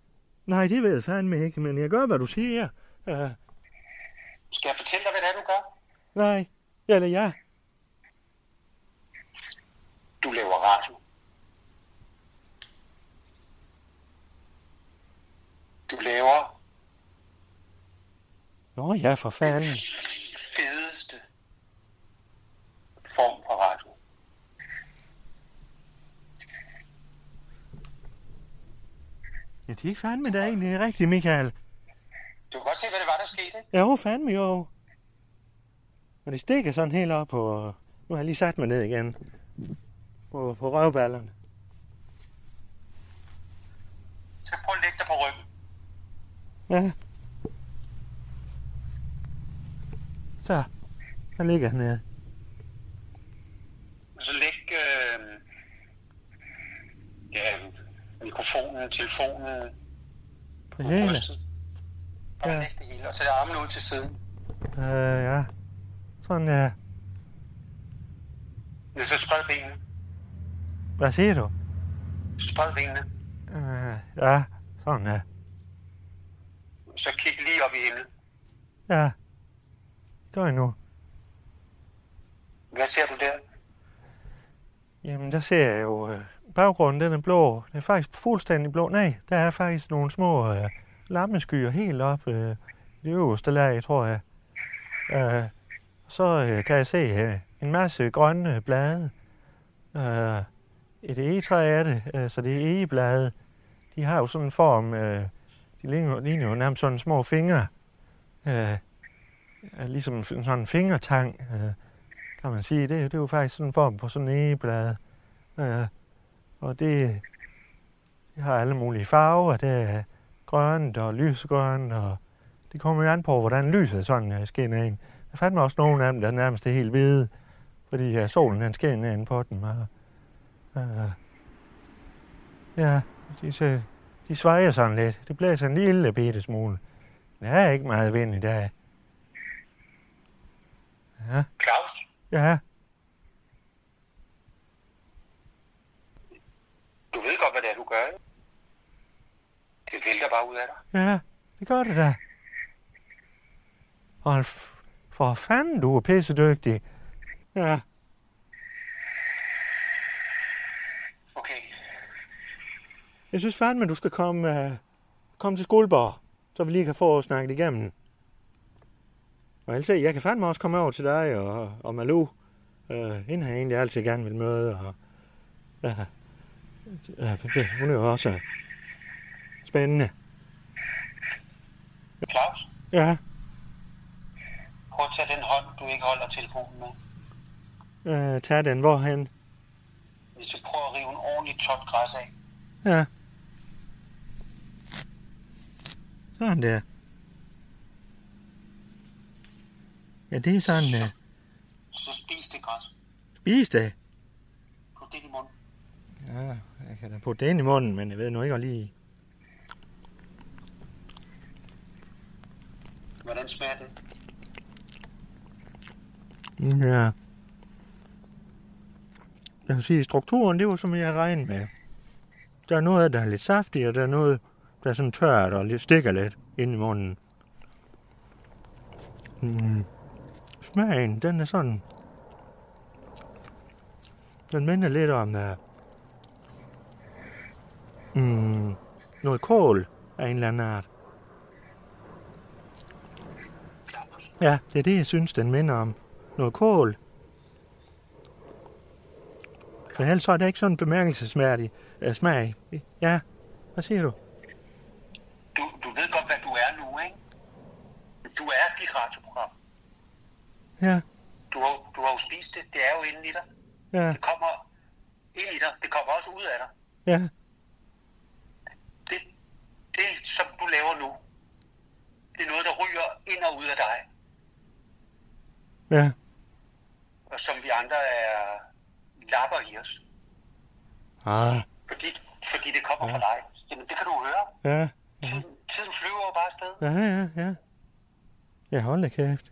[SPEAKER 2] Nej, det ved jeg fandme ikke, men jeg gør, hvad du siger. Øh,
[SPEAKER 7] Skal jeg fortælle dig, hvad det er, du gør?
[SPEAKER 2] nej, eller ja.
[SPEAKER 7] Du laver radio. Du laver
[SPEAKER 2] Nå ja, for fanden.
[SPEAKER 7] fedeste form for radio.
[SPEAKER 2] Ja, det er fandme da egentlig rigtigt, Michael.
[SPEAKER 7] Du kan godt se, hvad det var, der skete, ikke?
[SPEAKER 2] Jo, fandme jo. Og det stikker sådan helt op på... Nu har jeg lige sat mig ned igen. På, på røvballerne.
[SPEAKER 7] Så prøv at lægge dig på ryggen.
[SPEAKER 2] Ja. Så. Der ligger han nede.
[SPEAKER 7] Og så læg øh, ja, mikrofonen, telefonen på
[SPEAKER 2] Det hele.
[SPEAKER 7] brystet. Og
[SPEAKER 2] Ja.
[SPEAKER 7] det hele, og tag armen ud til siden.
[SPEAKER 2] Øh, ja. Sådan, ja.
[SPEAKER 7] Ja, så spred benene.
[SPEAKER 2] Hvad siger du?
[SPEAKER 7] Spred benene.
[SPEAKER 2] Øh, ja. Sådan, ja.
[SPEAKER 7] Så kig lige op i himlen.
[SPEAKER 2] Ja. Gør jeg nu.
[SPEAKER 7] Hvad ser du der?
[SPEAKER 2] Jamen, der ser jeg jo... Øh, baggrunden, den er blå. Den er faktisk fuldstændig blå. Nej, der er faktisk nogle små øh, lammeskyer helt op øh, i det øverste lag, tror jeg. Øh, så øh, kan jeg se øh, en masse grønne blade. Øh, et egetræ er det, øh, så det er egeblade. de har jo sådan en form, øh, de ligner, ligner jo nærmest sådan små fingre. Øh, er ligesom sådan en fingertang, øh, kan man sige. Det, det er jo faktisk sådan en form på sådan en egeblade. Øh, og det, det har alle mulige farver. Det er grønt og lysegrønt, og det kommer jo an på, hvordan lyset sådan uh, skinner ind. Der fandt mig også nogle af dem, der nærmest er helt hvide, fordi uh, solen den skinner ind på dem. Og, uh, ja, de, de svejer sådan lidt. Det blæser en lille bitte smule. Der er ikke meget vind i dag. Ja.
[SPEAKER 7] Claus,
[SPEAKER 2] Ja,
[SPEAKER 7] du ved godt, hvad det er, du gør, ikke? Det vælter bare ud af dig.
[SPEAKER 2] ja, det gør det da. Og for fanden, du er pissedygtig. Ja,
[SPEAKER 7] Okay,
[SPEAKER 2] jeg synes fandme, du skal komme, uh, komme til skoleborg, så vi lige kan få snakket igennem. Og ellers, jeg kan fandme også komme over til dig og, og Malou. Uh, hende har jeg egentlig altid gerne vil møde. Og, ja, ja, det- hun er jo også spændende.
[SPEAKER 7] Claus,
[SPEAKER 2] Ja,
[SPEAKER 7] prøv at tage den hånd, du ikke holder telefonen med.
[SPEAKER 2] uh, tag den. Hvorhen?
[SPEAKER 7] Hvis du prøver at rive en ordentlig tot græs af.
[SPEAKER 2] Ja. Sådan der. Ja, det er sådan, uh,
[SPEAKER 7] Så spis det græs.
[SPEAKER 2] spis det.
[SPEAKER 7] Put det i munden.
[SPEAKER 2] Ja, jeg kan da putte det ind i munden, men jeg ved nu ikke lige...
[SPEAKER 7] Hvordan smager det?
[SPEAKER 2] Ja. Jeg vil sige, strukturen, det var som jeg regnede med. Der er noget, der er lidt saftigt, og der er noget, der er sådan tørt og lidt stikker lidt ind i munden. Mm. Smagen, den er sådan... Den minder lidt om... Uh, mm, noget kål af en eller anden art. Ja, det er det, jeg synes, den minder om. Noget kål. Men ellers er det ikke sådan en bemærkelsesværdig uh, smag. Ja, hvad siger du?
[SPEAKER 7] Du, du ved godt, hvad du er nu, ikke? Du er dit radioprogram.
[SPEAKER 2] Ja,
[SPEAKER 7] Du har, du har jo spist det. Det er jo inde i dig.
[SPEAKER 2] ja,
[SPEAKER 7] Det kommer ind i dig. Det kommer også ud af dig.
[SPEAKER 2] ja,
[SPEAKER 7] Det, det, som du laver nu, det er noget, der ryger ind og ud af dig.
[SPEAKER 2] Ja,
[SPEAKER 7] Og som vi andre er lapper i os.
[SPEAKER 2] ah,
[SPEAKER 7] Fordi, fordi det kommer
[SPEAKER 2] Ja.
[SPEAKER 7] fra dig. Jamen, det kan du høre.
[SPEAKER 2] ja,
[SPEAKER 7] Tiden, tiden flyver jo bare afsted.
[SPEAKER 2] ja, ja, ja. Ja, hold da kæft.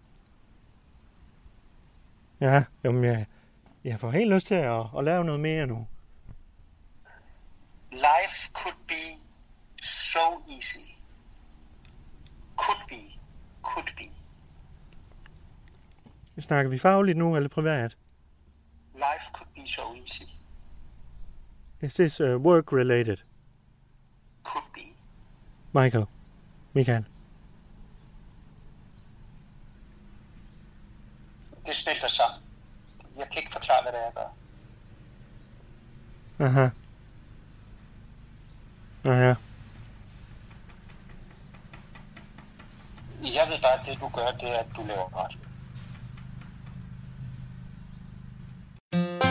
[SPEAKER 2] Ja, jamen jeg, jeg får helt lyst til at, at lave noget mere nu.
[SPEAKER 7] Life could be so easy. Could be. Could be.
[SPEAKER 2] Snakker vi fagligt nu, eller privat?
[SPEAKER 7] Life could be so easy.
[SPEAKER 2] Is this uh, work related?
[SPEAKER 7] Could be.
[SPEAKER 2] Michael, Michael.
[SPEAKER 7] Det smelter sammen. Jeg kan ikke forklare, hvad det er, gør.
[SPEAKER 2] Aha. Nå ja.
[SPEAKER 7] Jeg ved bare, at det du gør, det er, at du laver ret. Thank you.